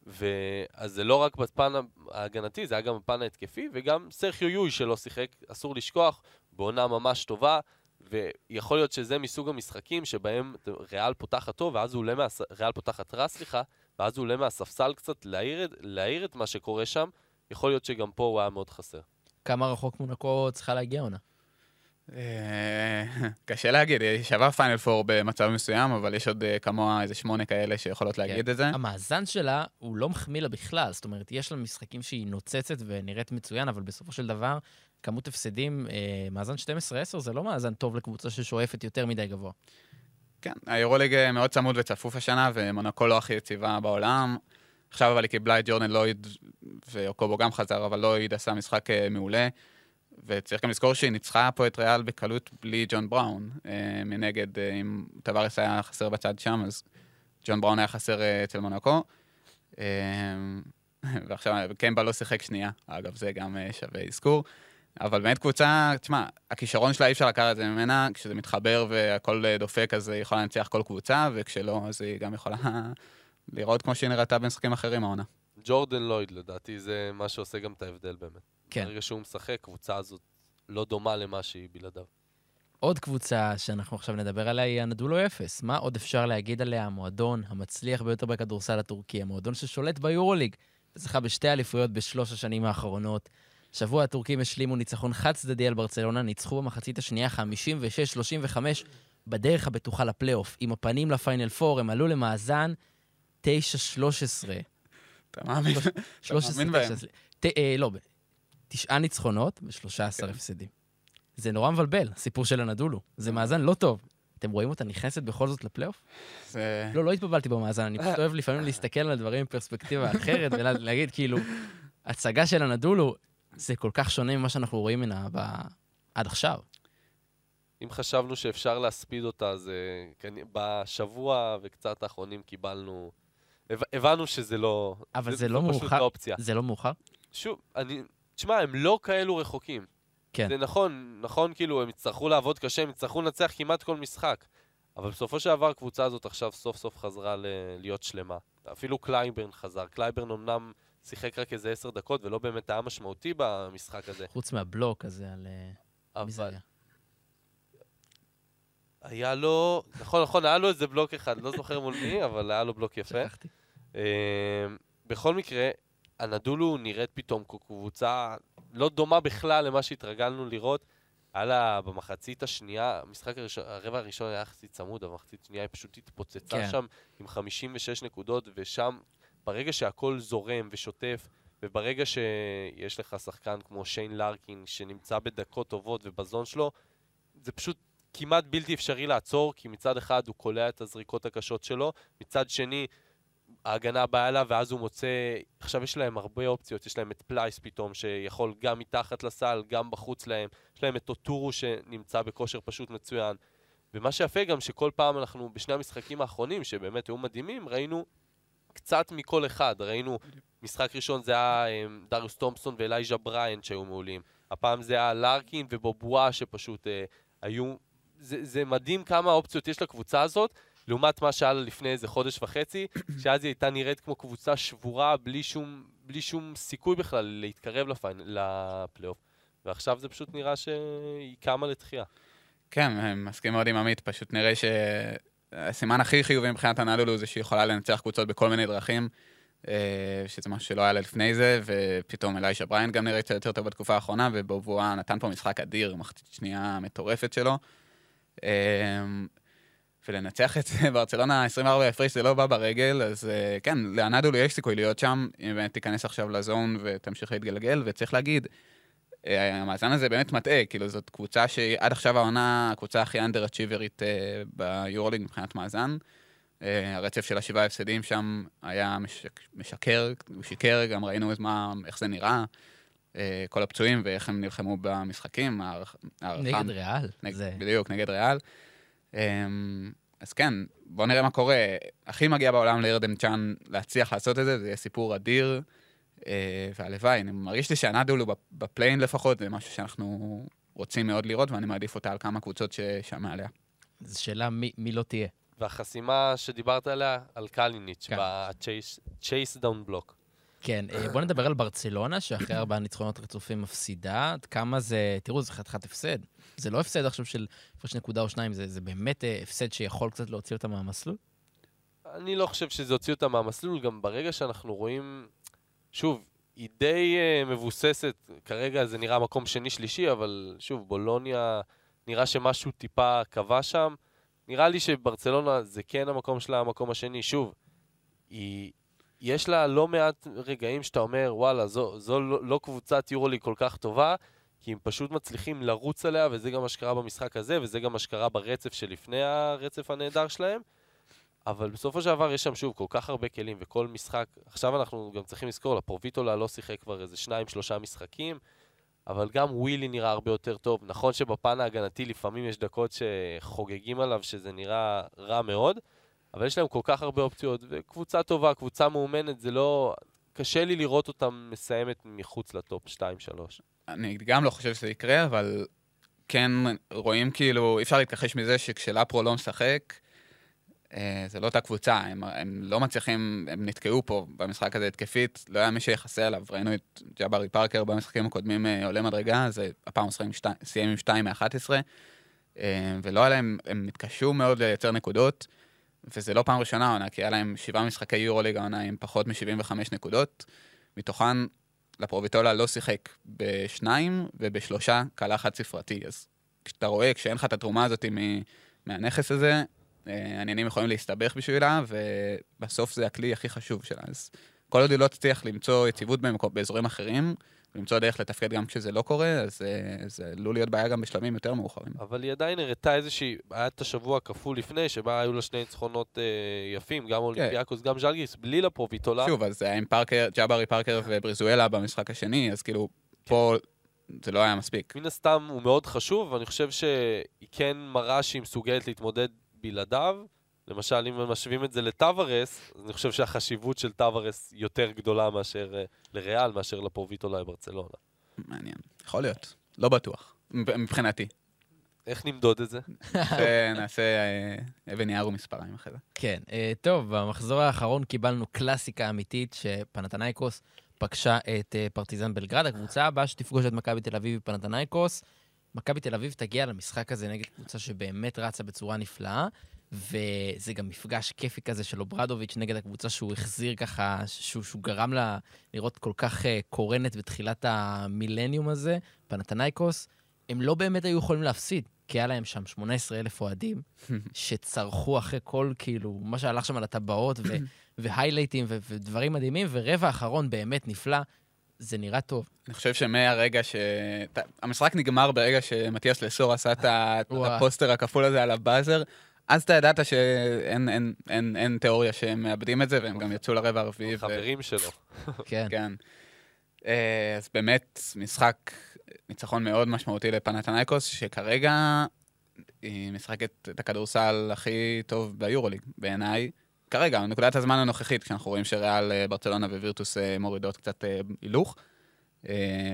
ואז זה לא רק בפן ההגנתי, זה היה גם בפן ההתקפי, וגם סרחיו יול שלא שיחק, אסור לשכוח, בעונה ממש טובה, ויכול להיות שזה מסוג המשחקים שבהם ריאל פותחת טוב, ואז הוא עולה מה... ריאל פותחת רע, סליחה, ואז הוא עולה מהספסל קצת להעיר, את- להעיר את מה שקורה שם, יכול להיות שגם פה הוא היה מאוד חסר. כמה רחוק מונקו צריכה להגיע העונה? אה, קשה להגיד, יש עבר פיינל פור במצב מסוים, אבל יש עוד אה, כמוה איזה שמונה כאלה שיכולות להגיד את זה. המאזן שלה הוא לא מחמיא לה בכלל, זאת אומרת, יש לה משחקים שהיא נוצצת ונראית מצוין, אבל בסופו של דבר, כמות הפסדים, אה, מאזן 12-10 זה לא מאזן טוב לקבוצה ששואפת יותר מדי גבוה. כן, היורוליג אה, מאוד צמוד וצפוף השנה, ומונקו לא הכי יציבה בעולם. עכשיו אבל היא קיבלה את ג'ורדן לויד, ואוקובו גם חזר, אבל לויד עשה משחק אה, מעולה. וצריך גם לזכור שהיא ניצחה פה את ריאל בקלות בלי ג'ון בראון. אה, מנגד, אה, אם טווארס היה חסר בצד שם, אז ג'ון בראון היה חסר אה, אצל מונקו. אה, [laughs] ועכשיו קמבה לא שיחק שנייה, אגב, זה גם שווה אזכור. אבל באמת קבוצה, תשמע, הכישרון שלה אי אפשר לקחת את זה ממנה, כשזה מתחבר והכל אה, דופק, אז היא יכולה לנצח כל קבוצה, וכשלא, אז היא גם יכולה [laughs] לראות כמו שהיא נראתה במשחקים אחרים העונה. ג'ורדן לויד, לדעתי, זה מה שעושה גם את ההבדל באמת. כן. ברגע שהוא משחק, קבוצה הזאת לא דומה למה שהיא בלעדיו. עוד קבוצה שאנחנו עכשיו נדבר עליה היא הנדולו אפס. מה עוד אפשר להגיד עליה? המועדון המצליח ביותר בכדורסל הטורקי, המועדון ששולט ביורוליג, וזכה בשתי אליפויות בשלוש השנים האחרונות. שבוע הטורקים השלימו ניצחון חד-צדדי על ברצלונה, ניצחו במחצית השנייה 56-35 בדרך הבטוחה לפלייאוף. עם הפנים לפיינל 4, הם עלו למאזן 9-13. אתה מאמין? 13, מאמין בהם. 19, ת- אה, לא, תשעה ניצחונות ו-13 כן. הפסדים. זה נורא מבלבל, הסיפור של הנדולו. זה מאזן לא טוב. אתם רואים אותה נכנסת בכל זאת לפלייאוף? זה... לא, לא התבלבלתי במאזן, אני פשוט אוהב לפעמים להסתכל על הדברים בפרספקטיבה אחרת ולהגיד, כאילו, הצגה של הנדולו, זה כל כך שונה ממה שאנחנו רואים ממנה ב... עד עכשיו. אם חשבנו שאפשר להספיד אותה, אז בשבוע וקצת האחרונים קיבלנו... הב- הבנו שזה לא... אבל זה לא זו פשוט מאוחר. לא אופציה. זה לא מאוחר? שוב, אני... תשמע, הם לא כאלו רחוקים. כן. זה נכון, נכון, כאילו, הם יצטרכו לעבוד קשה, הם יצטרכו לנצח כמעט כל משחק. אבל בסופו של דבר, הקבוצה הזאת עכשיו סוף סוף חזרה ל- להיות שלמה. אפילו קלייברן חזר. קלייברן אמנם שיחק רק איזה עשר דקות, ולא באמת היה משמעותי במשחק הזה. חוץ מהבלוק הזה על... אה, מי זה אבל היה? היה לו, נכון, נכון, היה לו איזה בלוק אחד, לא זוכר מול מי, אבל היה לו בלוק יפה. שכחתי. אה, בכל מקרה, אנאדולו נראית פתאום כקבוצה לא דומה בכלל למה שהתרגלנו לראות. היה לה במחצית השנייה, המשחק הראשון, הרבע הראשון היה יחסית צמוד, אבל במחצית השנייה היא פשוט התפוצצה כן. שם עם 56 נקודות, ושם, ברגע שהכל זורם ושוטף, וברגע שיש לך שחקן כמו שיין לארקין, שנמצא בדקות טובות וב zone שלו, זה פשוט כמעט בלתי אפשרי לעצור, כי מצד אחד הוא קולע את הזריקות הקשות שלו, מצד שני, ההגנה באה אליו, ואז הוא מוצא... עכשיו יש להם הרבה אופציות, יש להם את פלייס פתאום, שיכול גם מתחת לסל, גם בחוץ להם. יש להם את טוטורו שנמצא בכושר פשוט מצוין. ומה שיפה גם שכל פעם אנחנו, בשני המשחקים האחרונים, שבאמת היו מדהימים, ראינו קצת מכל אחד. ראינו, משחק ראשון זה היה אה, דריוס תומפסון ואלייז'ה בריינט שהיו מעולים. הפעם זה היה לארקין ובובואה שפשוט אה, היו... זה, זה מדהים כמה אופציות יש לקבוצה הזאת, לעומת מה שהיה לה לפני איזה חודש וחצי, שאז היא הייתה נראית כמו קבוצה שבורה, בלי שום, בלי שום סיכוי בכלל להתקרב לפיין, לפלייאוף. ועכשיו זה פשוט נראה שהיא קמה לתחייה. כן, מסכים מאוד עם עמית, פשוט נראה שהסימן הכי חיובי מבחינת אנדולו זה שהיא יכולה לנצח קבוצות בכל מיני דרכים, אה, שזה משהו שלא היה לה לפני זה, ופתאום אלייז'ה בריינט גם נראה קצת יותר טוב בתקופה האחרונה, ובובואה נתן פה משחק אדיר, מחצית שנייה מטורפת שלו. אה, ולנצח את [laughs] ברצלונה 24 הפרש זה לא בא ברגל, אז אה, כן, לאנדולו יש סיכוי להיות שם, אם באמת תיכנס עכשיו ל zone ותמשיך להתגלגל, וצריך להגיד, המאזן הזה באמת מטעה, כאילו זאת קבוצה שהיא עד עכשיו העונה הקבוצה הכי אנדר אצ'יברית ביורוליג מבחינת מאזן. אה, הרצף של השבעה הפסדים שם היה משק, משקר, הוא שיקר, גם ראינו מה, איך זה נראה, אה, כל הפצועים ואיך הם נלחמו במשחקים, הערכה. נגד ריאל. נג... זה... בדיוק, נגד ריאל. אמ, אז כן, בואו נראה מה קורה. הכי מגיע בעולם לירדן צ'אן להצליח לעשות את זה, זה יהיה סיפור אדיר, אה, והלוואי, אני מרגיש לי שהנדולו בפליין לפחות, זה משהו שאנחנו רוצים מאוד לראות, ואני מעדיף אותה על כמה קבוצות ששם מעליה. זו שאלה מי, מי לא תהיה. והחסימה שדיברת עליה, על קליניץ', כן. ב-chase down block. כן, אה, בוא נדבר על ברצלונה, שאחרי ארבעה ניצחונות רצופים מפסידה. עד כמה זה, תראו, זה חתיכת הפסד. זה לא הפסד עכשיו של הפרש נקודה או שניים, זה, זה באמת אה, הפסד שיכול קצת להוציא אותה מהמסלול. אני לא חושב שזה הוציא אותה מהמסלול, גם ברגע שאנחנו רואים, שוב, היא די uh, מבוססת, כרגע זה נראה מקום שני-שלישי, אבל שוב, בולוניה, נראה שמשהו טיפה קבע שם. נראה לי שברצלונה זה כן המקום שלה, המקום השני. שוב, היא, יש לה לא מעט רגעים שאתה אומר, וואלה, זו, זו לא, לא קבוצת יורולי כל כך טובה, כי הם פשוט מצליחים לרוץ עליה, וזה גם מה שקרה במשחק הזה, וזה גם מה שקרה ברצף שלפני הרצף הנהדר שלהם. אבל בסופו של דבר יש שם שוב כל כך הרבה כלים, וכל משחק, עכשיו אנחנו גם צריכים לזכור, לפרוביטולה לא שיחק כבר איזה שניים, שלושה משחקים, אבל גם ווילי נראה הרבה יותר טוב. נכון שבפן ההגנתי לפעמים יש דקות שחוגגים עליו, שזה נראה רע מאוד, אבל יש להם כל כך הרבה אופציות, וקבוצה טובה, קבוצה מאומנת, זה לא... קשה לי לראות אותם מסיימת מחוץ לטופ 2-3. אני גם לא חושב שזה יקרה, אבל כן רואים כאילו, אי אפשר להתכחש מזה שכשלפרו לא משחק, זה לא אותה קבוצה, הם, הם לא מצליחים, הם נתקעו פה במשחק הזה התקפית, לא היה מי שיחסה עליו, ראינו את ג'אברי פארקר במשחקים הקודמים אה, עולה מדרגה, זה הפעם הוא סיים עם 2 מ-11, אה, ולא היה להם, הם התקשו מאוד לייצר נקודות, וזה לא פעם ראשונה העונה, כי היה להם שבעה משחקי יורו-ליג העונה עם פחות מ-75 נקודות, מתוכן לפרוביטולה לא שיחק בשניים, ובשלושה קלה חד ספרתי, אז כשאתה רואה, כשאין לך את התרומה הזאת מהנכס הזה, אה, העניינים יכולים להסתבך בשבילה, ובסוף זה הכלי הכי חשוב שלה. אז כל עוד היא לא תצליח למצוא יציבות במקום, באזורים אחרים, למצוא דרך לתפקד גם כשזה לא קורה, אז אה, זה עלול להיות בעיה גם בשלבים יותר מאוחרים. אבל היא עדיין הראתה איזושהי, היה את השבוע כפול לפני, שבה היו לה שני ניצחונות אה, יפים, גם אולימפיאקוס, כן. גם ז'לגיס, בלי לפרוביטולה. שוב, אז זה היה עם פארקר, ג'אברי פארקר ובריזואלה במשחק השני, אז כאילו, כן. פה זה לא היה מספיק. מן הסתם הוא מאוד חשוב, ואני חושב שהיא כן מראה שהיא מסוגלת להתמודד בלעדיו. למשל, אם משווים את זה לטוורס, אני חושב שהחשיבות של טוורס יותר גדולה מאשר אה, לריאל, מאשר לפרוביטולה לברצלונה. מעניין. יכול להיות. לא בטוח. מבחינתי. איך נמדוד את זה? [laughs] נעשה אה, אבן יער ומספריים אחרי זה. כן. אה, טוב, במחזור האחרון קיבלנו קלאסיקה אמיתית שפנתנייקוס פגשה את פרטיזן בלגרד. הקבוצה הבאה שתפגוש את מכבי תל אביב ופנתנייקוס. מכבי תל אביב תגיע למשחק הזה נגד קבוצה שבאמת רצה בצורה נפלאה, וזה גם מפגש כיפי כזה של אוברדוביץ' נגד הקבוצה שהוא החזיר ככה, שהוא, שהוא גרם לה לראות כל כך אה, קורנת בתחילת המילניום הזה, פנתנייקוס. הם לא באמת היו יכולים להפסיד, כי היה להם שם 18 אלף אוהדים, [laughs] שצרחו אחרי כל, כאילו, מה שהלך שם על הטבעות, [clears throat] והיילייטים ודברים מדהימים, ורבע האחרון באמת נפלא. זה נראה טוב. אני חושב שמהרגע ש... המשחק נגמר ברגע שמתיאס לסור עשה את הפוסטר הכפול הזה על הבאזר, אז אתה ידעת שאין אין, אין, אין תיאוריה שהם מאבדים את זה, והם גם יצאו לרבע הרביעי. חברים ו... שלו. [laughs] כן. כן. אה, אז באמת, משחק, ניצחון מאוד משמעותי לפנתנייקוס, שכרגע היא משחקת את הכדורסל הכי טוב ביורוליג, בעיניי. כרגע, נקודת הזמן הנוכחית, כשאנחנו רואים שריאל, אה, ברצלונה ווירטוס אה, מורידות קצת אה, הילוך.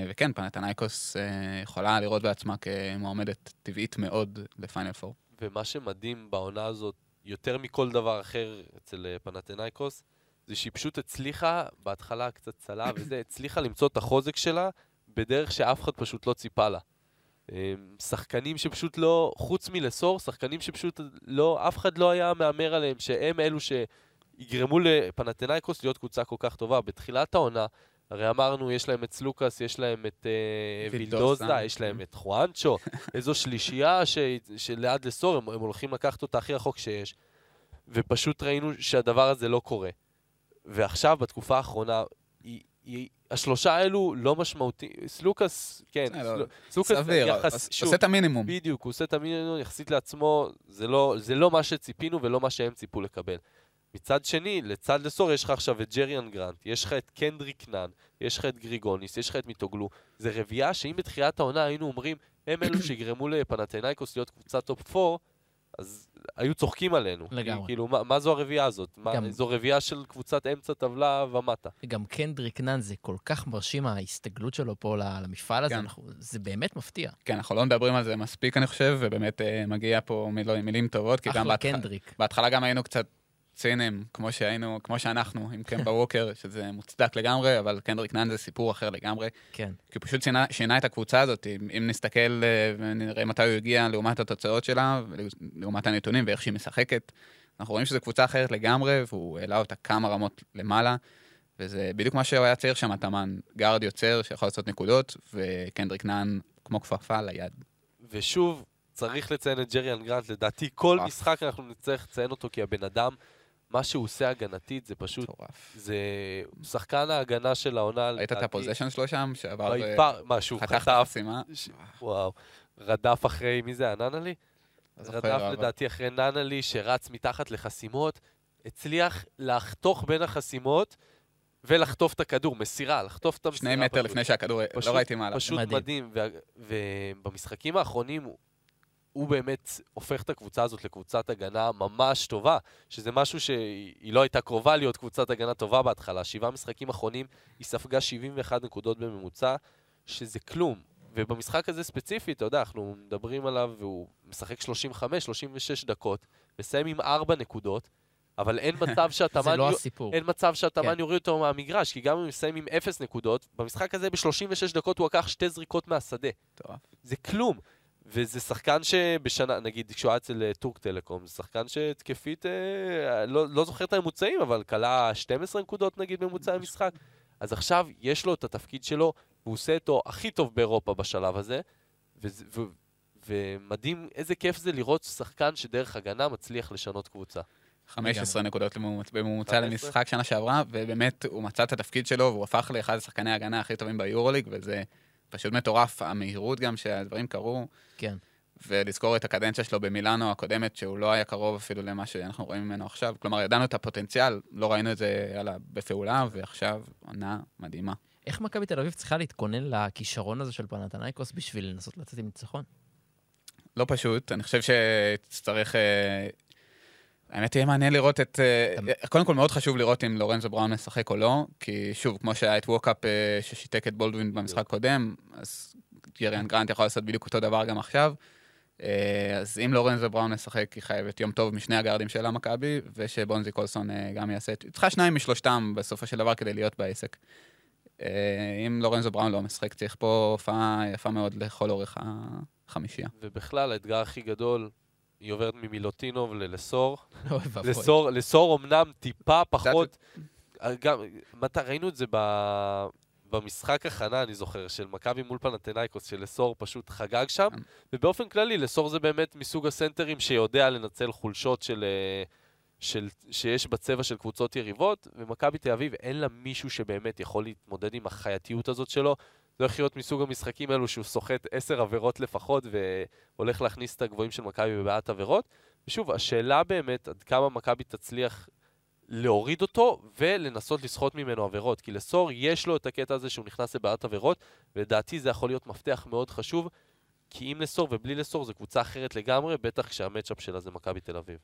וכן, פנתנייקוס יכולה לראות בעצמה כמועמדת טבעית מאוד לפיינל פור. ומה שמדהים בעונה הזאת, יותר מכל דבר אחר אצל פנתנייקוס, זה שהיא פשוט הצליחה, בהתחלה קצת צלה וזה, הצליחה למצוא את החוזק שלה בדרך שאף אחד פשוט לא ציפה לה. שחקנים שפשוט לא, חוץ מלסור, שחקנים שפשוט לא, אף אחד לא היה מהמר עליהם, שהם אלו שיגרמו לפנתנאיקוס להיות קבוצה כל כך טובה. בתחילת העונה, הרי אמרנו, יש להם את סלוקאס, יש להם את uh, וילדוזה, יש להם את חואנצ'ו, [laughs] איזו שלישייה ש, שליד לסור, הם, הם הולכים לקחת אותה הכי רחוק שיש. ופשוט ראינו שהדבר הזה לא קורה. ועכשיו, בתקופה האחרונה, היא, היא, השלושה האלו לא משמעותיים. סלוקאס, כן, סל... סלוקאס סביר, יחס, שוב, עושה את המינימום. בדיוק, הוא עושה את המינימום יחסית לעצמו, זה לא, זה לא מה שציפינו ולא מה שהם ציפו לקבל. מצד שני, לצד לסור יש לך עכשיו את ג'ריאן גרנט, יש לך את קנדריק נאן, יש לך את גריגוניס, יש לך את מיטוגלו. זה רביעייה שאם בתחילת העונה היינו אומרים, הם אלו שיגרמו לפנתנאיקוס להיות קבוצת top 4, אז היו צוחקים עלינו. לגמרי. כאילו, מה, מה זו הרביעייה הזאת? גם... מה, זו רביעייה של קבוצת אמצע טבלה ומטה. גם קנדריק נאן, זה כל כך מרשים ההסתגלות שלו פה למפעל הזה, כן. אנחנו, זה באמת מפתיע. כן, אנחנו לא מדברים על זה מספיק, אני חושב, ובאמת אה, מגיע פה מילים, מילים טובות, כי גם בהתח... קנדריק. בהתחלה גם היינו קצת ציניים, כמו שהיינו, כמו שאנחנו, עם קמבה ווקר, [laughs] שזה מוצדק לגמרי, אבל קנדריק נאן זה סיפור אחר לגמרי. כן. כי הוא פשוט שינה, שינה את הקבוצה הזאת. אם, אם נסתכל אה, ונראה מתי הוא הגיע לעומת התוצאות שלה, לעומת הנתונים ואיך שהיא משחקת, אנחנו רואים שזו קבוצה אחרת לגמרי, והוא העלה אותה כמה רמות למעלה, וזה בדיוק מה שהוא היה צריך שם, התאמן גארד יוצר שיכול לעשות נקודות, וקנדריק נאן כמו כפפה ליד. ושוב, צריך לציין את ג'ריאן גרנט, לדעתי כל משחק אנחנו נצטרך לציין אותו כי הבן אדם מה שהוא עושה הגנתית זה פשוט... מטורף. זה שחקן ההגנה של העונה... ראית את ה possession שלו שם? שעבר... מה, שהוא חטף... וואו. רדף אחרי... מי זה, הננלי? רדף לדעתי אחרי ננלי שרץ מתחת לחסימות, הצליח לחתוך בין החסימות, ולחטוף את הכדור, מסירה, לחטוף את המסירה. שני מטר פשוט. לפני שהכדור, פשוט- לא ראיתי מה. פשוט. מדהים. מדהים. ובמשחקים האחרונים, הוא- באמת הופך את הקבוצה הזאת לקבוצת הגנה ממש טובה, שזה משהו שהיא לא הייתה קרובה להיות קבוצת הגנה טובה בהתחלה. שבעה משחקים אחרונים, היא ספגה 71 נקודות בממוצע, שזה כלום. ובמשחק הזה ספציפית, אתה יודע, אנחנו מדברים עליו, והוא משחק 35-36 דקות, מסיים עם 4 נקודות, אבל אין [laughs] מצב שהתאמן... זה לא יו- הסיפור. אין מצב שהתאמן כן. יוריד אותו מהמגרש, כי גם אם הוא מסיים עם 0 נקודות, במשחק הזה ב-36 דקות הוא לקח שתי זריקות מהשדה. מטורף. זה כלום. וזה שחקן שבשנה, נגיד כשהוא היה אצל אה, טורק טלקום, זה שחקן שהתקפית, אה, לא, לא זוכר את הממוצעים, אבל כלה 12 נקודות נגיד ממוצע המשחק. אז עכשיו יש לו את התפקיד שלו, והוא עושה אותו הכי טוב באירופה בשלב הזה, ומדהים איזה כיף זה לראות שחקן שדרך הגנה מצליח לשנות קבוצה. 15 נקודות בממוצע 15. למשחק שנה שעברה, ובאמת הוא מצא את התפקיד שלו, והוא הפך לאחד השחקני ההגנה הכי טובים ביורוליג, וזה פשוט מטורף, המהירות גם שהדברים קרו, כן. ולזכור את הקדנציה שלו במילאנו הקודמת, שהוא לא היה קרוב אפילו למה שאנחנו רואים ממנו עכשיו. כלומר, ידענו את הפוטנציאל, לא ראינו את זה יאללה, בפעולה, ועכשיו עונה מדהימה. איך מכבי תל אביב צריכה להתכונן לכישרון הזה של פנתנייקוס בשביל לנסות לצאת עם ניצחון? לא פשוט, אני חושב שתצטרך... האמת יהיה מעניין לראות את... אה, קודם כל מאוד חשוב לראות אם לורנזו בראון משחק או לא, כי שוב, כמו שהיה את ווקאפ אה, ששיתק את בולדווין במשחק הקודם, אז ג'ריאן גרנט יכול לעשות בדיוק אותו דבר גם עכשיו. אה, אז אם לורנזו בראון משחק, היא חייבת יום טוב משני הגארדים של המכבי, ושבונזי קולסון גם יעשה את... היא צריכה שניים משלושתם בסופו של דבר כדי להיות בעסק. אם לורנזו בראון לא משחק, צריך פה הופעה יפה מאוד לכל אורך החמישייה. ובכלל, האתגר הכי גדול, היא עוברת ממילוטינוב ללסור. [laughs] לסור, לסור אמנם טיפה פחות, גם, מתי, ראינו את זה ב, במשחק הכנה, אני זוכר, של מכבי מול פנתנייקוס, שלסור פשוט חגג שם, כן. ובאופן כללי, לסור זה באמת מסוג הסנטרים שיודע לנצל חולשות של, אה, של, שיש בצבע של קבוצות יריבות, ומכבי תל אביב אין לה מישהו שבאמת יכול להתמודד עם החייתיות הזאת שלו. זה הולך להיות מסוג המשחקים האלו שהוא סוחט עשר עבירות לפחות, והולך להכניס את הגבוהים של מכבי בבעיית עבירות. ושוב, השאלה באמת עד כמה מכבי תצליח להוריד אותו ולנסות לסחוט ממנו עבירות. כי לסור יש לו את הקטע הזה שהוא נכנס לבעיית עבירות, ולדעתי זה יכול להיות מפתח מאוד חשוב, כי עם לסור ובלי לסור זו קבוצה אחרת לגמרי, בטח כשהמצ'אפ שלה זה מכבי תל אביב.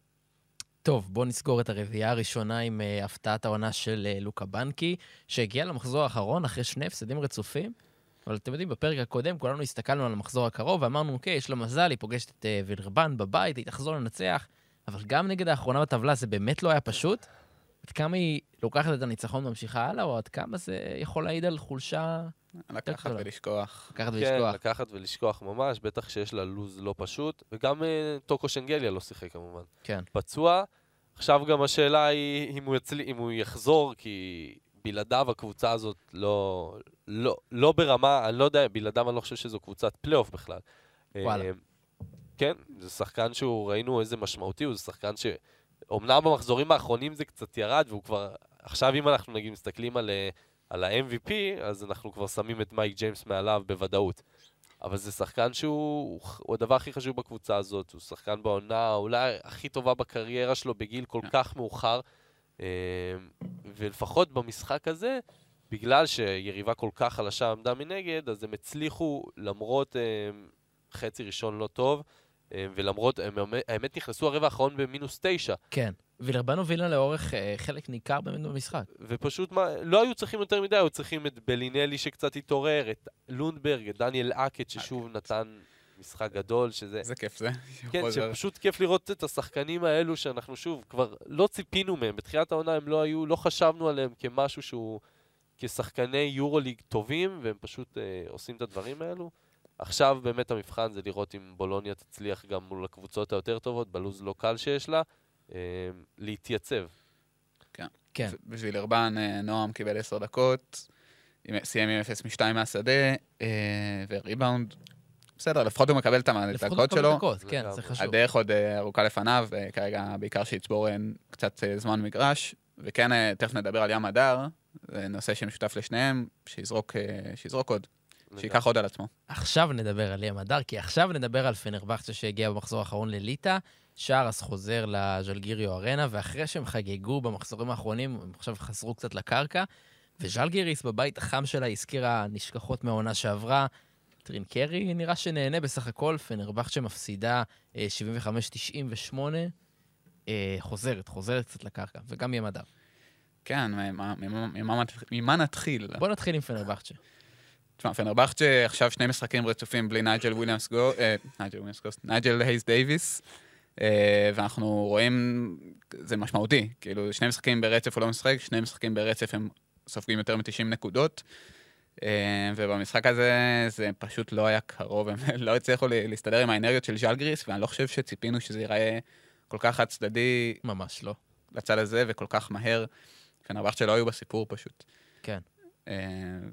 טוב, בואו נסגור את הרביעייה הראשונה עם uh, הפתעת העונה של uh, לוקה בנקי, שהגיע למחזור האחרון אחרי שני הפסדים רצופים. אבל אתם יודעים, בפרק הקודם כולנו הסתכלנו על המחזור הקרוב ואמרנו, אוקיי, יש לה מזל, היא פוגשת את uh, וילרבן בבית, היא תחזור לנצח. אבל גם נגד האחרונה בטבלה זה באמת לא היה פשוט. עד כמה היא לוקחת את הניצחון וממשיכה הלאה, או עד כמה זה יכול להעיד על חולשה לקחת גדולה. ולשכוח. לקחת כן, ולשכוח. לקחת ולשכוח ממש, בטח שיש לה לוז לא פשוט, וגם אה, טוקו שנגליה לא שיחק כמובן. כן. פצוע. עכשיו גם השאלה היא אם הוא, יצל... אם הוא יחזור, כי בלעדיו הקבוצה הזאת לא, לא, לא ברמה, אני לא יודע, בלעדיו אני לא חושב שזו קבוצת פלייאוף בכלל. וואלה. אה, כן, זה שחקן שהוא, ראינו איזה משמעותי, הוא שחקן ש... אומנם במחזורים האחרונים זה קצת ירד, והוא כבר... עכשיו אם אנחנו נגיד מסתכלים על, אה, על ה-MVP, אז אנחנו כבר שמים את מייק ג'יימס מעליו בוודאות. אבל זה שחקן שהוא הוא הדבר הכי חשוב בקבוצה הזאת, הוא שחקן בעונה אולי הכי טובה בקריירה שלו בגיל כל כן. כך מאוחר. אה, ולפחות במשחק הזה, בגלל שיריבה כל כך חלשה עמדה מנגד, אז הם הצליחו, למרות אה, חצי ראשון לא טוב, אה, ולמרות, הם, האמת נכנסו הרבע האחרון במינוס תשע, כן. וילרבן הובילה לאורך אה, חלק ניכר באמת במשחק. ופשוט מה, לא היו צריכים יותר מדי, היו צריכים את בלינלי שקצת התעורר, את לונדברג, את דניאל אקט ששוב נתן משחק גדול, שזה... איזה כיף זה. [laughs] כן. שפשוט כיף לראות את השחקנים האלו שאנחנו שוב, כבר לא ציפינו מהם. בתחילת העונה הם לא היו, לא חשבנו עליהם כמשהו שהוא, כשחקני יורוליג טובים, והם פשוט אה, עושים את הדברים האלו. עכשיו באמת המבחן זה לראות אם בולוניה תצליח גם מול הקבוצות היותר טובות, בלוז לא קל שיש לה, אה, להתייצב. כן. בשביל ארבן, אה, נועם קיבל עשר דקות, סיים עם 0 מ-2 מהשדה, אה, וריבאונד. בסדר, לפחות הוא מקבל את לפחות הדקות שלו. דקות, כן. זה חשוב. הדרך עוד אה, ארוכה לפניו, אה, כרגע בעיקר שיצבור אה, קצת זמן מגרש. וכן, תכף נדבר על ים הדר, זה נושא שמשותף לשניהם, שיזרוק, שיזרוק עוד, שייקח עוד על עצמו. עכשיו נדבר על ים הדר, כי עכשיו נדבר על פנרבכצ'ה שהגיע במחזור האחרון לליטא. שרס חוזר לז'לגיריו ארנה, ואחרי שהם חגגו במחזורים האחרונים, הם עכשיו חזרו קצת לקרקע, וז'לגיריס בבית החם שלה הזכירה נשכחות מהעונה שעברה. טרינקרי נראה שנהנה בסך הכל, פנרבכצ'ה מפסידה אה, 75-98, אה, חוזרת, חוזרת קצת לקרקע, וגם מדר. כן, ממה- נתחיל? בוא נתחיל עם פנרבכצ'ה. תשמע, פנרבכצ'ה עכשיו שני משחקים רצופים בלי נייג'ל וויליאמס גו... אה, נייג'ל וויליאמס גוסט, נייג'ל הייס דייוויס, אה, ואנחנו רואים, זה משמעותי, כאילו שני משחקים ברצף הוא לא משחק, שני משחקים ברצף הם סופגים יותר מ-90 נקודות, אה, ובמשחק הזה זה פשוט לא היה קרוב, הם [laughs] לא הצליחו לה- להסתדר עם האנרגיות של ז'לגריס, ואני לא חושב שציפינו שזה ייראה כל כך חד צדדי ממש לא. לצד הזה וכל כך מהר. פנרבכצ'ה לא היו בסיפור פשוט. כן. אה,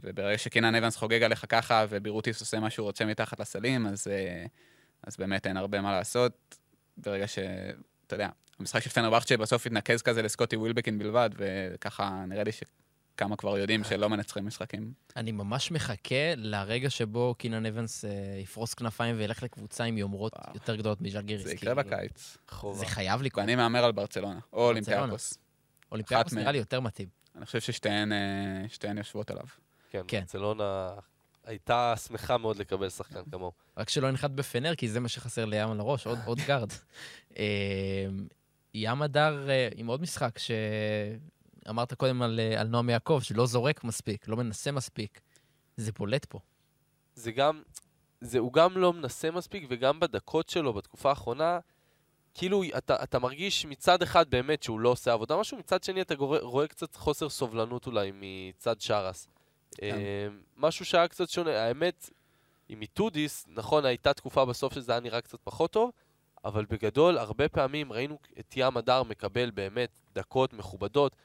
וברגע שקינן אבנס חוגג עליך ככה, ובירוטיס עושה מה שהוא רוצה מתחת לסלים, אז, אה, אז באמת אין הרבה מה לעשות. ברגע ש... אתה יודע, המשחק של פנרבכצ'ה בסוף התנקז כזה לסקוטי ווילבקין בלבד, וככה נראה לי שכמה כבר יודעים שלא מנצחים משחקים. אני ממש מחכה לרגע שבו קינן אבנס אה, יפרוס כנפיים וילך לקבוצה עם יומרות. יותר גדולות מז'לגיריס. זה יקרה כאילו, בקיץ. חובה. זה חייב לקרות. ואני מהמר על ברצלונה, או אולימפיאקוס. אולימפיאקוס נראה. לי יותר מתאים. אני חושב ששתיהן אה, יושבות עליו. כן, כן. ברצלונה הייתה שמחה מאוד לקבל שחקן כמוהו. רק שלא ינחת בפנר, כי זה מה שחסר להם על הראש, עוד, עוד גארד. [laughs] אה, ים הדר עם עוד משחק שאמרת קודם על, אה, על נועם יעקב, שלא זורק מספיק, לא מנסה מספיק. זה בולט פה. זה גם, זה, הוא גם לא מנסה מספיק, וגם בדקות שלו, בתקופה האחרונה, כאילו, אתה, אתה מרגיש מצד אחד באמת שהוא לא עושה עבודה משהו, מצד שני אתה גורא, רואה קצת חוסר סובלנות אולי מצד שרס. כן. אה, משהו שהיה קצת שונה. האמת, עם איטודיס, נכון, הייתה תקופה בסוף שזה היה נראה קצת פחות טוב, אבל בגדול, הרבה פעמים ראינו את ים הדר מקבל באמת דקות מכובדות,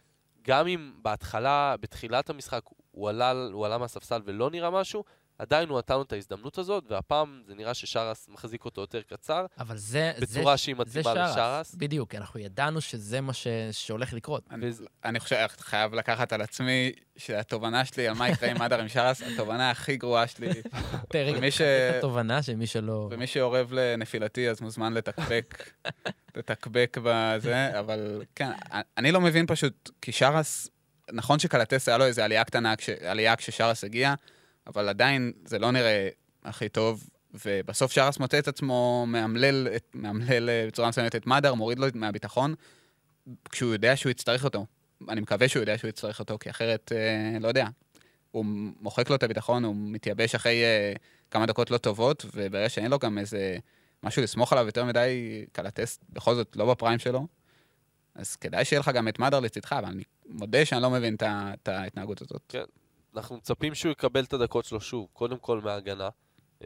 גם אם בהתחלה, בתחילת המשחק, הוא עלה, הוא עלה מהספסל ולא נראה משהו, עדיין הוא נתן לו את ההזדמנות הזאת, והפעם זה נראה ששרס מחזיק אותו יותר קצר, אבל זה... בצורה זה, שהיא מתאימה שרס. לשרס. בדיוק, אנחנו ידענו שזה מה ש... שהולך לקרות. אני, וזה- אני חושב, אני חייב לקחת על עצמי שהתובנה שלי על מה יקרה עם אדר עם שרס, התובנה הכי גרועה שלי, [laughs] פרק, ומי ש- את התובנה שמי שלא... ומי שאורב לנפילתי אז מוזמן לתקבק, [laughs] לתקבק בזה, אבל כן, אני לא מבין פשוט, כי שרס, נכון שקלטס היה לו איזו עלייה קטנה, כש, עלייה כששרס הגיע, אבל עדיין זה לא נראה הכי טוב, ובסוף שרס מוצא את עצמו מאמלל, את, מאמלל אה, בצורה מסוימת את מדר, מוריד לו מהביטחון, כשהוא יודע שהוא יצטרך אותו. אני מקווה שהוא יודע שהוא יצטרך אותו, כי אחרת, אה, לא יודע. הוא מוחק לו את הביטחון, הוא מתייבש אחרי אה, כמה דקות לא טובות, וברגע שאין לו גם איזה משהו לסמוך עליו יותר מדי, קלטס בכל זאת לא בפריים שלו, אז כדאי שיהיה לך גם את מדר לצדך, אבל אני מודה שאני לא מבין את ההתנהגות הזאת. אנחנו מצפים שהוא יקבל את הדקות שלו שוב, קודם כל מההגנה,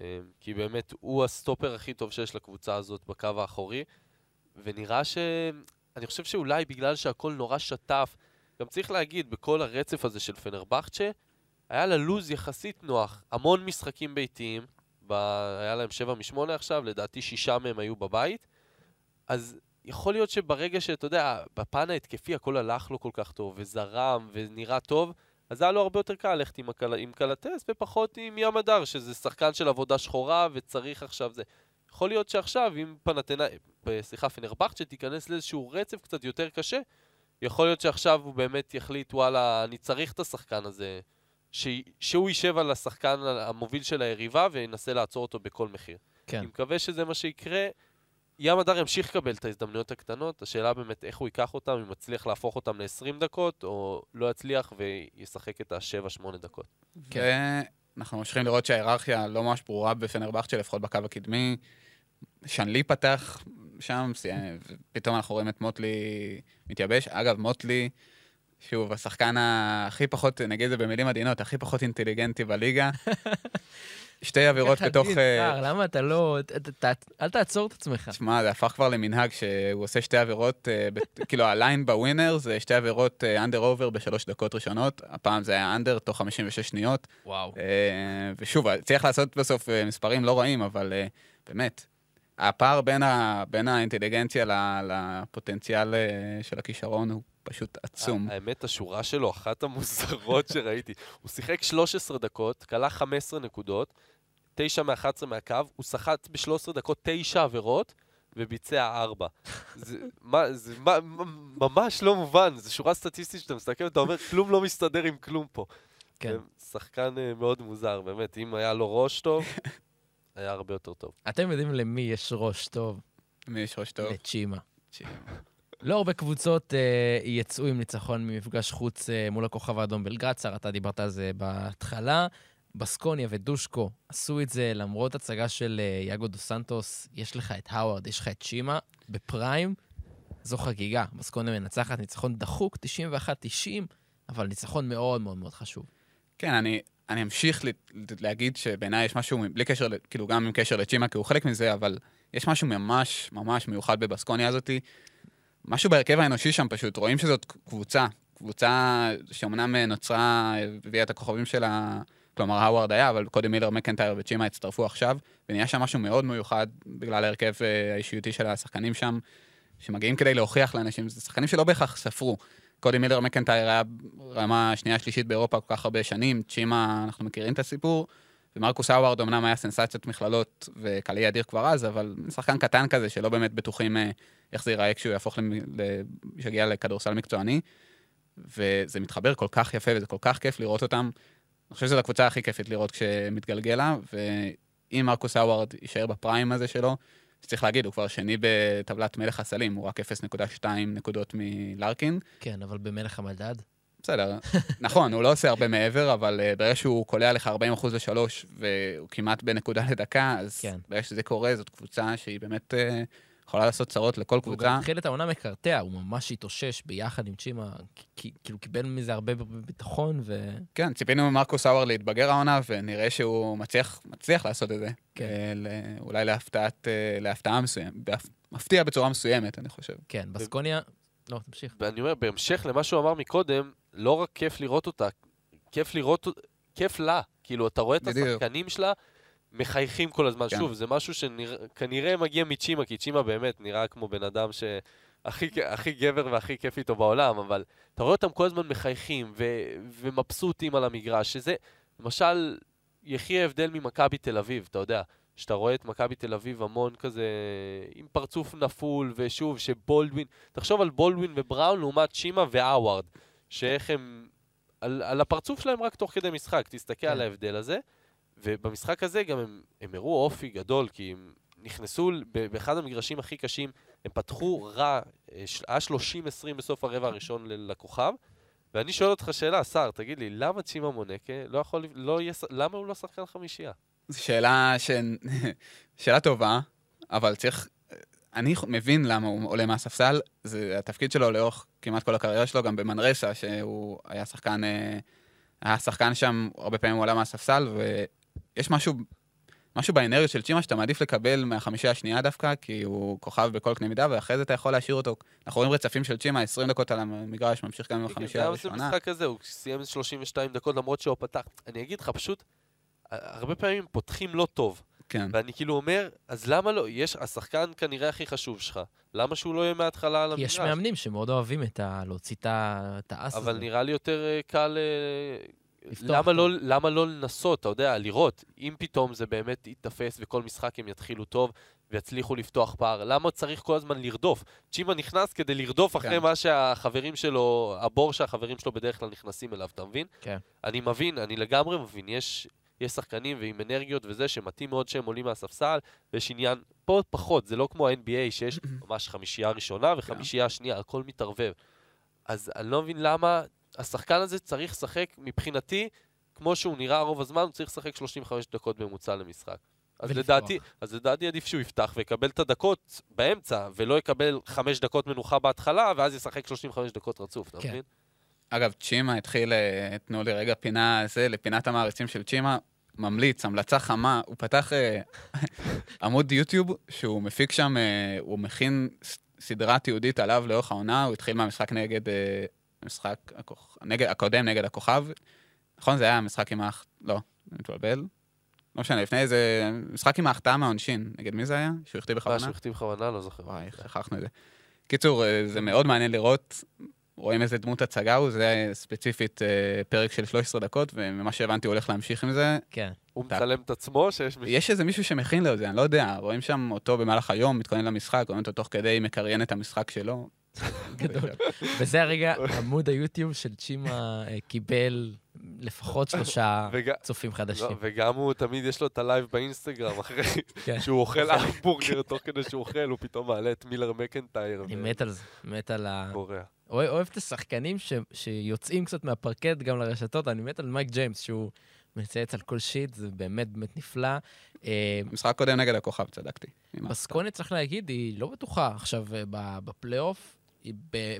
אה, כי באמת הוא הסטופר הכי טוב שיש לקבוצה הזאת בקו האחורי, ונראה ש... אני חושב שאולי בגלל שהכל נורא שטף, גם צריך להגיד, בכל הרצף הזה של פנרבכצ'ה, היה לה לוז יחסית נוח, המון משחקים ביתיים, ב... היה להם 7 מ-8 עכשיו, לדעתי שישה מהם היו בבית, אז יכול להיות שברגע שאתה יודע, בפן ההתקפי הכל הלך לו כל כך טוב, וזרם, ונראה טוב, אז היה לו הרבה יותר קל ללכת עם, הקל... עם קלטס ופחות עם ים הדר, שזה שחקן של עבודה שחורה וצריך עכשיו זה. יכול להיות שעכשיו, אם פנתנה, אה, סליחה, פנרבכצ'ה תיכנס לאיזשהו רצף קצת יותר קשה, יכול להיות שעכשיו הוא באמת יחליט, וואלה, אני צריך את השחקן הזה, ש... שהוא יישב על השחקן המוביל של היריבה וינסה לעצור אותו בכל מחיר. כן. אני מקווה שזה מה שיקרה. ים הדר ימשיך לקבל את ההזדמנויות הקטנות, השאלה באמת איך הוא ייקח אותם, אם מצליח להפוך אותם ל-20 דקות, או לא יצליח וישחק את ה-7-8 דקות. כן. ואנחנו ממשיכים לראות שההיררכיה לא ממש ברורה בפנרבכצ'ה, לפחות בקו הקדמי. שנלי פתח שם, ופתאום אנחנו רואים את מוטלי מתייבש. אגב, מוטלי, שוב, השחקן הכי פחות, נגיד את זה במילים עדינות, הכי פחות אינטליגנטי בליגה. [laughs] שתי עבירות בתוך... אה, למה אתה לא... אל תעצור את עצמך. תשמע, זה הפך כבר למנהג שהוא עושה שתי עבירות, אה, כאילו ה line בווינר זה שתי עבירות under over בשלוש דקות ראשונות, הפעם זה היה under תוך 56 שניות, וואו. אה, ושוב, צריך לעשות בסוף אה, מספרים לא רעים, אבל אה, באמת, הפער בין, ה, בין האינטליגנציה לפוטנציאל אה, של הכישרון הוא פשוט עצום. האמת, השורה שלו, אחת המוזרות שראיתי. הוא שיחק 13 דקות, כלה 15 נקודות, 9 מ-11 מהקו, הוא סחט ב-13 דקות 9 עבירות, וביצע ארבע. זה, מה, זה מה, ממש לא מובן, זו שורה סטטיסטית שאתה מסתכל ואתה אומר, כלום לא מסתדר עם כלום פה. כן. שחקן uh, מאוד מוזר, באמת, אם היה לו ראש טוב, היה הרבה יותר טוב. אתם יודעים למי יש ראש טוב? מי יש ראש טוב? לצ'ימה. לא הרבה קבוצות אה, יצאו עם ניצחון ממפגש חוץ אה, מול הכוכב האדום בלגרד, שר, אתה דיברת על זה בהתחלה. בסקוניה ודושקו עשו את זה למרות הצגה של אה, יאגו דו סנטוס. יש לך את האווארד, יש לך את שימה, בפריים. זו חגיגה. בסקוניה מנצחת ניצחון דחוק, 91-90, אבל ניצחון מאוד מאוד מאוד חשוב. כן, אני, אני אמשיך להגיד שבעיניי יש משהו, בלי קשר, כאילו גם עם קשר לצ'ימה, כי הוא חלק מזה, אבל יש משהו ממש ממש מיוחד בבסקוניה הזאתי. משהו בהרכב האנושי שם פשוט, רואים שזאת קבוצה, קבוצה שאומנם נוצרה, הביאה את הכוכבים שלה, כלומר האווארד היה, אבל קודם מילר, מקנטייר וצ'ימה הצטרפו עכשיו, ונהיה שם משהו מאוד מיוחד בגלל ההרכב אה, האישיותי של השחקנים שם, שמגיעים כדי להוכיח לאנשים, זה שחקנים שלא בהכרח ספרו. קודי מילר מקנטייר היה רמה שנייה שלישית באירופה כל כך הרבה שנים, צ'ימה, אנחנו מכירים את הסיפור, ומרקוס האווארד אמנם היה סנסציית מכללות וקליע אדיר כבר אז, אבל שחקן קטן כזה שלא באמת בטוחים אה, איך זה ייראה כשהוא יהפוך, שיגיע לכדורסל מקצועני. וזה מתחבר כל כך יפה וזה כל כך כיף לראות אותם. אני חושב שזו הקבוצה הכי כיפית לראות כשמתגלגלה, ואם מרקוס האווארד יישאר בפריים הזה שלו, צריך להגיד, הוא כבר שני בטבלת מלך הסלים, הוא רק 0.2 נקודות מלארקין. כן, אבל במלך המדד? בסדר, [laughs] נכון, הוא לא עושה הרבה מעבר, אבל uh, ברגע שהוא קולע לך 40% לשלוש, והוא כמעט בנקודה לדקה, אז כן. ברגע שזה קורה, זאת קבוצה שהיא באמת uh, יכולה לעשות צרות לכל קבוצה. הוא גם התחיל את העונה מקרטע, הוא ממש התאושש ביחד עם צ'ימה, כאילו קיבל מזה הרבה ביטחון ו... כן, ציפינו ממרקוס האוור להתבגר העונה, ונראה שהוא מצליח, מצליח לעשות את זה. כן. אה, אולי להפתעת, להפתעה מסוימת, מפתיע בצורה מסוימת, אני חושב. כן, בסקוניה... לא, תמשיך. ואני אומר, בהמשך למה שהוא אמר מקודם, לא רק כיף לראות אותה, כיף לראות, כיף לה. כאילו, אתה רואה את השחקנים שלה מחייכים כל הזמן. כן. שוב, זה משהו שכנראה מגיע מצ'ימה, כי צ'ימה באמת נראה כמו בן אדם ש... הכי, הכי גבר והכי כיף איתו בעולם, אבל אתה רואה אותם כל הזמן מחייכים ו- ומבסוטים על המגרש, שזה, למשל, יחי ההבדל ממכבי תל אביב, אתה יודע, שאתה רואה את מכבי תל אביב המון כזה, עם פרצוף נפול, ושוב, שבולדווין, תחשוב על בולדווין ובראון לעומת שימה והאווארד, שאיך הם, על, על הפרצוף שלהם רק תוך כדי משחק, תסתכל כן. על ההבדל הזה. ובמשחק הזה גם הם, הם הראו אופי גדול, כי הם נכנסו באחד המגרשים הכי קשים, הם פתחו רע, אה, היה 30-20 בסוף הרבע הראשון לכוכב, ואני שואל אותך שאלה, שר, תגיד לי, למה צ'ימה מונקה לא יכול, לא יהיה, למה הוא לא שחקן חמישייה? זו שאלה ש... [laughs] שאלה טובה, אבל צריך... אני מבין למה הוא עולה מהספסל, זה התפקיד שלו לאורך כמעט כל הקריירה שלו, גם במנרסה, שהוא היה שחקן, אה, היה שחקן שם, הרבה פעמים הוא עלה מהספסל, ויש משהו, משהו באנרגיה של צ'ימה שאתה מעדיף לקבל מהחמישייה השנייה דווקא, כי הוא כוכב בכל קנה מידה, ואחרי זה אתה יכול להשאיר אותו. אנחנו רואים רצפים של צ'ימה, 20 דקות על המגרש, ממשיך גם עם החמישייה הראשונה. זה המשחק הזה, הוא סיים 32 דקות למרות שהוא פתח. אני אגיד לך, פשוט, הרבה פעמים פותחים לא טוב. כן. ואני כאילו אומר, אז למה לא? יש, השחקן כנראה הכי חשוב שלך. למה שהוא לא יהיה מההתחלה על המגרש? יש מאמנים שמאוד אוהבים את ה... להוציא את האס הזה. אבל נראה לי יותר אה, קל... למה לא, למה לא לנסות, אתה יודע, לראות, אם פתאום זה באמת יתפס וכל משחק הם יתחילו טוב ויצליחו לפתוח פער, למה צריך כל הזמן לרדוף? צ'ימה נכנס כדי לרדוף אחרי כן. מה שהחברים שלו, הבור שהחברים שלו בדרך כלל נכנסים אליו, אתה מבין? כן. אני מבין, אני לגמרי מבין, יש, יש שחקנים ועם אנרגיות וזה, שמתאים מאוד שהם עולים מהספסל, ויש עניין, פה פחות, זה לא כמו ה-NBA, שיש [clears throat] ממש חמישייה ראשונה וחמישייה שנייה, הכל מתערבב. אז אני לא מבין למה השחקן הזה צריך לשחק, מבחינתי, כמו שהוא נראה רוב הזמן, הוא צריך לשחק 35 דקות בממוצע למשחק. אז לדעתי, אז לדעתי עדיף שהוא יפתח ויקבל את הדקות באמצע, ולא יקבל 5 דקות מנוחה בהתחלה, ואז ישחק 35 דקות רצוף, אתה כן. מבין? אגב, צ'ימה התחיל, אה, תנו לי רגע פינה זה, לפינת המעריצים של צ'ימה, ממליץ, המלצה חמה, הוא פתח אה, [laughs] עמוד יוטיוב שהוא מפיק שם, אה, הוא מכין סדרה תיעודית עליו לאורך העונה, הוא התחיל מהמשחק נגד, משחק הכוח, נגד, הקודם נגד הכוכב, נכון? זה היה משחק עם האח... לא, אני מתבלבל. לא משנה, לפני איזה... משחק עם ההחטאה מהעונשין, נגד מי זה היה? שהוא החטיא בכוונה? שהוא החטיא בכוונה, לא זוכר. וואי, שכחנו את זה. קיצור, זה מאוד מעניין לראות רואים איזה דמות הצגה הוא, זה ספציפית אה, פרק של 13 דקות, וממה שהבנתי הוא הולך להמשיך עם זה. כן. הוא מצלם את עצמו, שיש מישהו... יש איזה מישהו שמכין לו את זה, אני לא יודע, רואים שם אותו במהלך היום, מתכונן למשחק, רואים אותו תוך כדי מקריין את המשחק שלו. גדול. [laughs] וזה הרגע, עמוד היוטיוב של צ'ימה אה, קיבל לפחות שלושה [laughs] צופים לא, חדשים. וגם הוא, תמיד יש לו את ה live באינסטגרם, אחרי [laughs] כן. שהוא אוכל המבורגר, תוך כדי שהוא אוכל, הוא פתאום מעלה את מילר מקנטייר. אני מת על זה, מת על ה... וקורע. אוהב את השחקנים ש- שיוצאים קצת מהפרקט גם לרשתות, אני מת על מייק ג'יימס, שהוא מצייץ על כל shit, זה באמת באמת נפלא. אה, במשחק קודם נגד הכוכב, צדקתי. בסקוניה, צריך להגיד, היא לא בטוחה עכשיו אה, ב- בפלייאוף.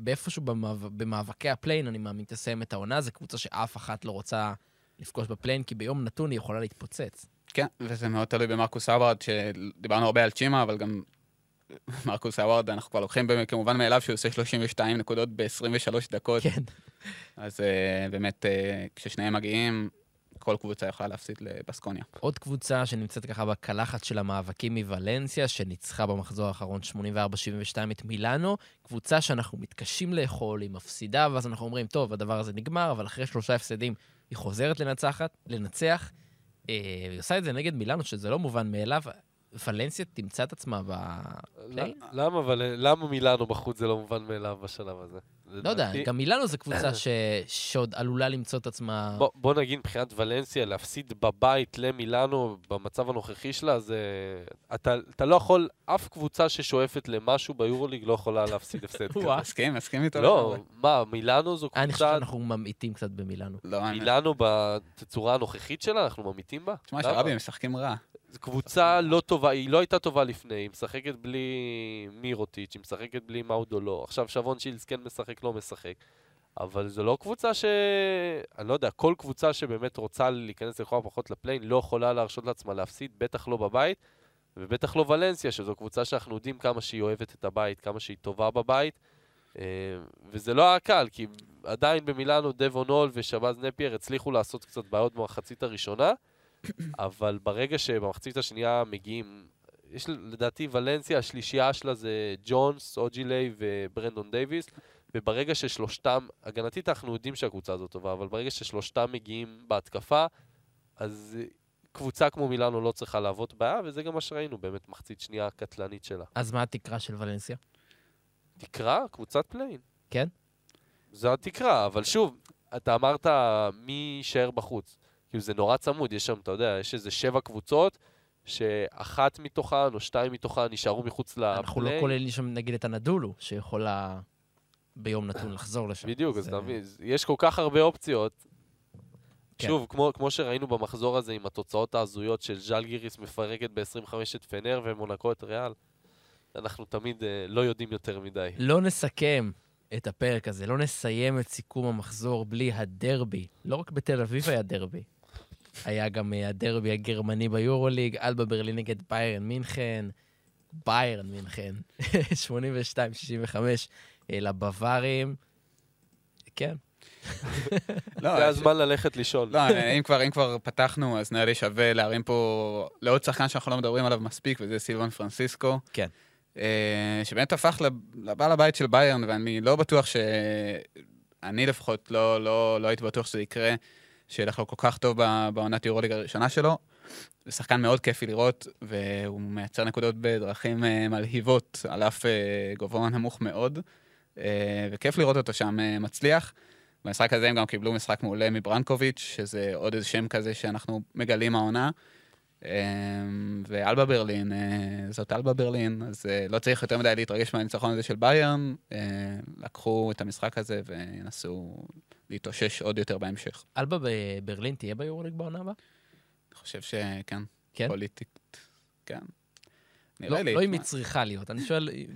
באיפשהו במאב- במאבקי הפליין, אני מאמין, תסיים את העונה. זו קבוצה שאף אחת לא רוצה לפגוש בפליין, כי ביום נתון היא יכולה להתפוצץ. כן, וזה מאוד תלוי במרקוס האווארד, שדיברנו הרבה על צ'ימה, אבל גם [laughs] מרקוס האווארד, אנחנו כבר לוקחים כמובן מאליו שהוא עושה 32 נקודות ב-23 דקות. כן. אז אה, באמת, אה, כששניהם מגיעים, כל קבוצה יכולה להפסיד לבסקוניה. עוד קבוצה שנמצאת ככה בקלחת של המאבקים מוולנסיה, שניצחה במחזור האחרון 84-72 את מילאנו, קבוצה שאנחנו מתקשים לאכול, היא מפסידה, ואז אנחנו אומרים, טוב, הדבר הזה נגמר, אבל אחרי שלושה הפסדים היא חוזרת לנצחת, לנצח. אה, היא עושה את זה נגד מילאנו, שזה לא מובן מאליו. ולנסיה תמצא את עצמה בפליין? למה, אבל למה מילאנו בחוץ זה לא מובן מאליו בשלב הזה? לא יודע, גם מילאנו זו קבוצה [laughs] ש... שעוד עלולה למצוא את עצמה... בוא, בוא נגיד מבחינת ולנסיה, להפסיד בבית למילאנו במצב הנוכחי שלה, זה... אתה, אתה לא יכול, אף קבוצה ששואפת למשהו ביורוליג לא יכולה להפסיד הפסד כזה. [laughs] וואו. [laughs] מסכים, מסכים איתו. לא. מה, מילאנו זו אני חושב קבוצה... שאנחנו ממעיטים קצת במילאנו. לא, מילאנו בתצורה הנוכחית שלה, אנחנו ממיתים בה? תשמע, למה? שראבי משחקים רע. קבוצה לא טובה, היא לא הייתה טובה לפני, היא משחקת בלי מירוטיץ', היא משחקת בלי מאודו לא. עכשיו שבון שילס כן משחק, לא משחק. אבל זו לא קבוצה ש... אני לא יודע, כל קבוצה שבאמת רוצה להיכנס לכל הפחות לפליין לא יכולה להרשות לעצמה להפסיד, בטח לא בבית, ובטח לא ולנסיה, שזו קבוצה שאנחנו יודעים כמה שהיא אוהבת את הבית, כמה שהיא טובה בבית. אה, וזה לא היה קל, כי עדיין במילאנו דבון הול ושבאז נפייר הצליחו לעשות קצת בעיות במחצית הראשונה, אבל ברגע שבמחצית השנייה מגיעים, יש לדעתי ולנסיה, השלישייה שלה זה ג'ונס, אוג'לי וברנדון דייוויס, וברגע ששלושתם, הגנתית אנחנו יודעים שהקבוצה הזאת טובה, אבל ברגע ששלושתם מגיעים בהתקפה, אז אה, קבוצה כמו מילאנו לא צריכה להוות בעיה, וזה גם מה שראינו, באמת מחצית שנייה קטלנית שלה. אז מה התקרה של ולנסיה? תקרה, קבוצת פליין. כן? זו התקרה, אבל שוב, אתה אמרת מי יישאר בחוץ. כאילו זה נורא צמוד, יש שם, אתה יודע, יש איזה שבע קבוצות, שאחת מתוכן או שתיים מתוכן נשארו מחוץ לפליין. אנחנו לא כוללים שם נגיד את הנדולו, שיכולה ביום נתון לחזור לשם. בדיוק, אז אתה מבין, יש כל כך הרבה אופציות. כן. שוב, כמו, כמו שראינו במחזור הזה עם התוצאות ההזויות של ז'אלגיריס מפרקת ב-25 את פנר ומונקו את ריאל, אנחנו תמיד אה, לא יודעים יותר מדי. לא נסכם את הפרק הזה, לא נסיים את סיכום המחזור בלי הדרבי. לא רק בתל אביב היה דרבי. היה גם אה, הדרבי הגרמני ביורוליג, אלבה ברלין נגד ביירן מינכן, ביירן מינכן, [laughs] 82-65 אה, לבווארים. כן, לא, זה ש- הזמן ללכת לישון. לא, אם כבר, אם כבר פתחנו, אז נראה לי שווה להרים פה לעוד שחקן שאנחנו לא מדברים עליו מספיק, וזה סילבן פרנסיסקו. כן. אה, שבאמת הפך לב- לבעל הבית של ביירן, ואני לא בטוח ש... אני לפחות לא, לא, לא הייתי בטוח שזה יקרה, שילך לו כל כך טוב בעונת יורוליג הראשונה שלו. זה שחקן מאוד כיפי לראות, והוא מייצר נקודות בדרכים אה, מלהיבות, על אף אה, גובה נמוך מאוד, אה, וכיף לראות אותו שם מצליח. במשחק הזה הם גם קיבלו משחק מעולה מברנקוביץ', שזה עוד איזה שם כזה שאנחנו מגלים העונה. ואלבה ברלין, זאת אלבה ברלין, אז לא צריך יותר מדי להתרגש מהניצחון הזה של ביירן. לקחו את המשחק הזה וינסו להתאושש עוד יותר בהמשך. אלבה בברלין תהיה ביורוליג בעונה הבאה? אני חושב שכן, כן? פוליטית, כן. לא נראה לי. לא אם. היא צריכה להיות, אני שואל אה, היא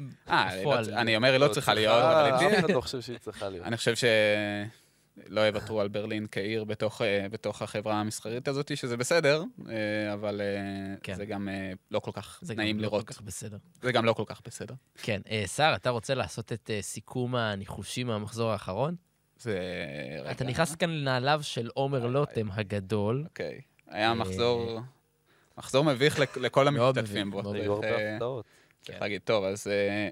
לא- בפועל. אני אומר, היא לא צריכה להיות, אבל היא אף תהיה. אחד לא חושב שהיא צריכה להיות. אני חושב שלא יוותרו על ברלין כעיר בתוך, אה, בתוך החברה המסחרית הזאת, שזה בסדר, אה, אבל אה, כן. זה גם אה, לא כל כך זה נעים גם לא לראות. כל כך בסדר. זה גם לא כל כך בסדר. כן, אה, סער, אתה רוצה לעשות את אה, סיכום הניחושים מהמחזור האחרון? זה... אתה רגע. נכנס כאן לנעליו של עומר לוטם הגדול. אוקיי. היה אה, מחזור... מחזור מביך לכ- לכל המשתתפים מביך, בו. מאוד היו צריך, הרבה אה, הפתעות. צריך כן. להגיד, טוב, אז אה,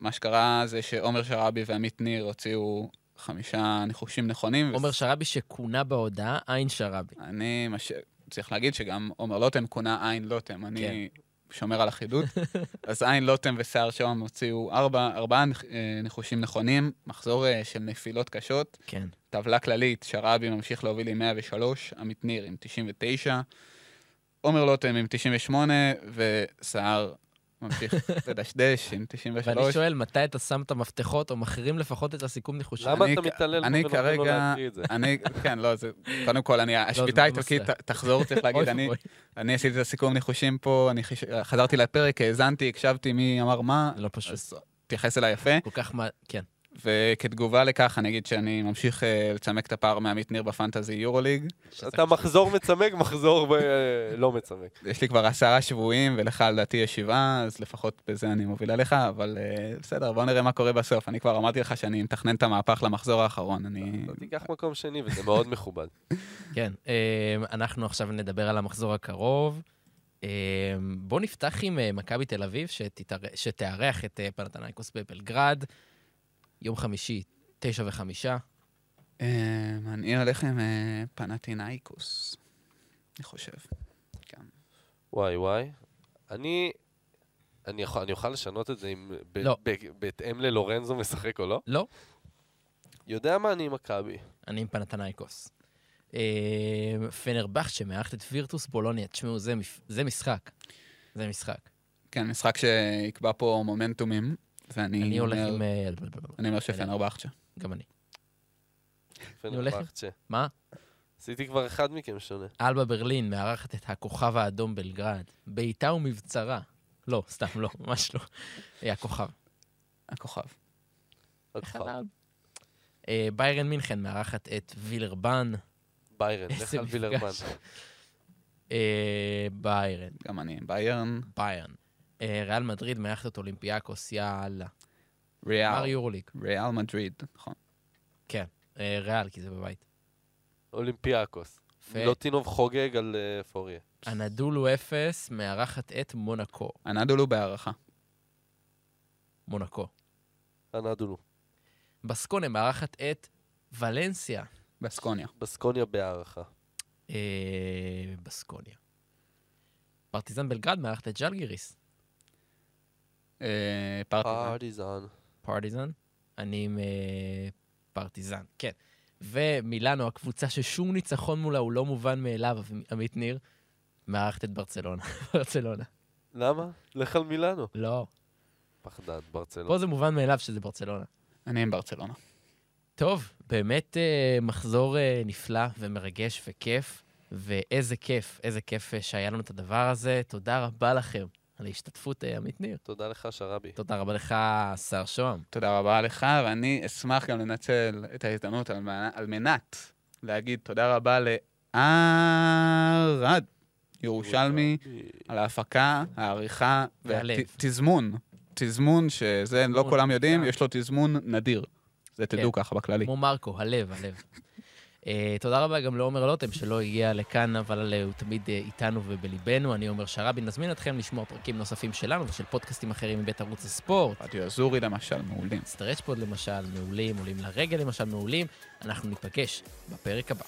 מה שקרה זה שעומר שראבי ועמית ניר הוציאו חמישה ניחושים נכונים. עומר שרבי שכונה בהודעה עין שרבי. אני. צריך להגיד שגם עומר לוטם כונה עין לוטם. אני שומר על אחידות. [laughs] אז עין לוטם ושיער שוהם הוציאו ארבע, ארבעה אה, ניחושים נכונים, מחזור אה, של נפילות קשות. כן. טבלה כללית, שרעבי ממשיך להוביל עם 103, עמית ניר עם 99, עומר לוטם עם 98, וסער ממשיך לדשדש עם 93. ואני שואל, מתי אתה שם את המפתחות, או מחרים לפחות את הסיכום ניחושים? למה אתה מתעלל אני כרגע-? אני, כן, לא, זה, קודם כל, אני, השביתה מאוד האיטלקית תחזור, צריך [laughs] להגיד, אני, עשיתי את הסיכום ניחושים פה, אני. חזרתי לפרק, האזנתי, הקשבתי מי אמר מה, לא פשוט. תתייחס אליי יפה, כל כך מה... כן. וכתגובה לכך, אני אגיד שאני ממשיך אה, לצמק את הפער מעמית ניר בפנטזי יורוליג. אתה. מחזור מצמק, מחזור לא מצמק. יש לי כבר עשרה שבויים, ולך לדעתי יש שבעה, אז לפחות בזה אני מוביל עליך, אבל אה, בסדר, בוא נראה מה קורה בסוף. אני כבר אמרתי לך שאני מתכנן את המהפך למחזור האחרון, אני... אתה תיקח מקום שני, וזה מאוד מכובד. [laughs] כן. אה, אנחנו עכשיו נדבר על המחזור הקרוב. בואו נפתח עם מכבי תל אביב, שתתאר- שתארח את פנתנייקוס בבלגרד. יום חמישי, תשע וחמישה. אה, אני הולך עם אה, פנטינאיקוס, אני חושב. כן. וואי וואי. אני... אני יכול, אני אוכל לשנות את זה אם... ב- לא. ב- בהתאם ללורנזו משחק או לא? לא, יודע מה אני עם מכבי. אני עם פנתנייקוס. אה, פנרבכט שמארחת את וירטוס בולוניה. תשמעו, זה זה משחק. זה משחק. כן, משחק שיקבע פה מומנטומים, ואני אני הולך עם... אה, אני אומר שפנרבכצ'ה. גם אני. אני הולך עם- פנרבחצ'ה. מה? עשיתי כבר אחד מכם שונה. אלבה ברלין מארחת את הכוכב האדום בלגרד. בעיטה ומבצרה. לא, סתם, לא, [laughs] ממש לא. הכוכב. הכוכב. הכוכב. אה, ביירן מינכן מארחת את וילרבן. ביירן, לך על מפגש. וילרמן. אה, ביירן, גם אני עם ביירן. ביירן. אה, ריאל מדריד מארחת את אולימפיאקוס, יאללה. מר ריאל. יורוליג. ריאל מדריד, נכון. אה, ריאל, כי זה בבית. אולימפיאקוס. מילוטינוב חוגג על אה, פוריה. אנדולו אפס מארחת את מונקו. הנדולו בהערכה. מונקו. אנדולו. בסקונה מארחת את ולנסיה. בסקוניה. בסקוניה בהערכה. בסקוניה. פרטיזן בלגרד מארחת את ז'לגיריס. אה, פרטיזן. פרטיזן. אני עם אה, פרטיזן, כן. ומילאנו, הקבוצה ששום ניצחון מולה הוא לא מובן מאליו, עמית ניר, מארחת את ברצלונה. [laughs] ברצלונה. למה? לך על מילאנו. לא. פחדן, ברצלונה. פה זה מובן מאליו שזה ברצלונה. אני עם ברצלונה. טוב, באמת אה, מחזור אה, נפלא ומרגש וכיף, ואיזה כיף, איזה כיף אה, שהיה לנו את הדבר הזה. תודה רבה לכם על ההשתתפות, אה, עמית ניר. תודה לך, שרבי. תודה רבה לך, שר שוהם. תודה רבה לך, ואני אשמח גם לנצל את ההזדמנות על על מנת להגיד תודה רבה לערד ירושלמי על ההפקה, העריכה. והתזמון. תזמון שזה לא כולם יודעים, כן. יש לו תזמון נדיר. זה תדעו ככה בכללי. כמו מרקו, הלב, הלב. אה, תודה רבה גם לעומר לוטם, שלא הגיע לכאן, אבל אה, הוא תמיד אה, איתנו ובליבנו. אני עומר שרבי, נזמין אתכם לשמוע פרקים נוספים שלנו ושל פודקאסטים אחרים מבית ערוץ הספורט. רדיו אזורי למשל, מעולים. סטרצ'פוד למשל, מעולים, עולים לרגל למשל, מעולים. אנחנו ניפגש בפרק הבא.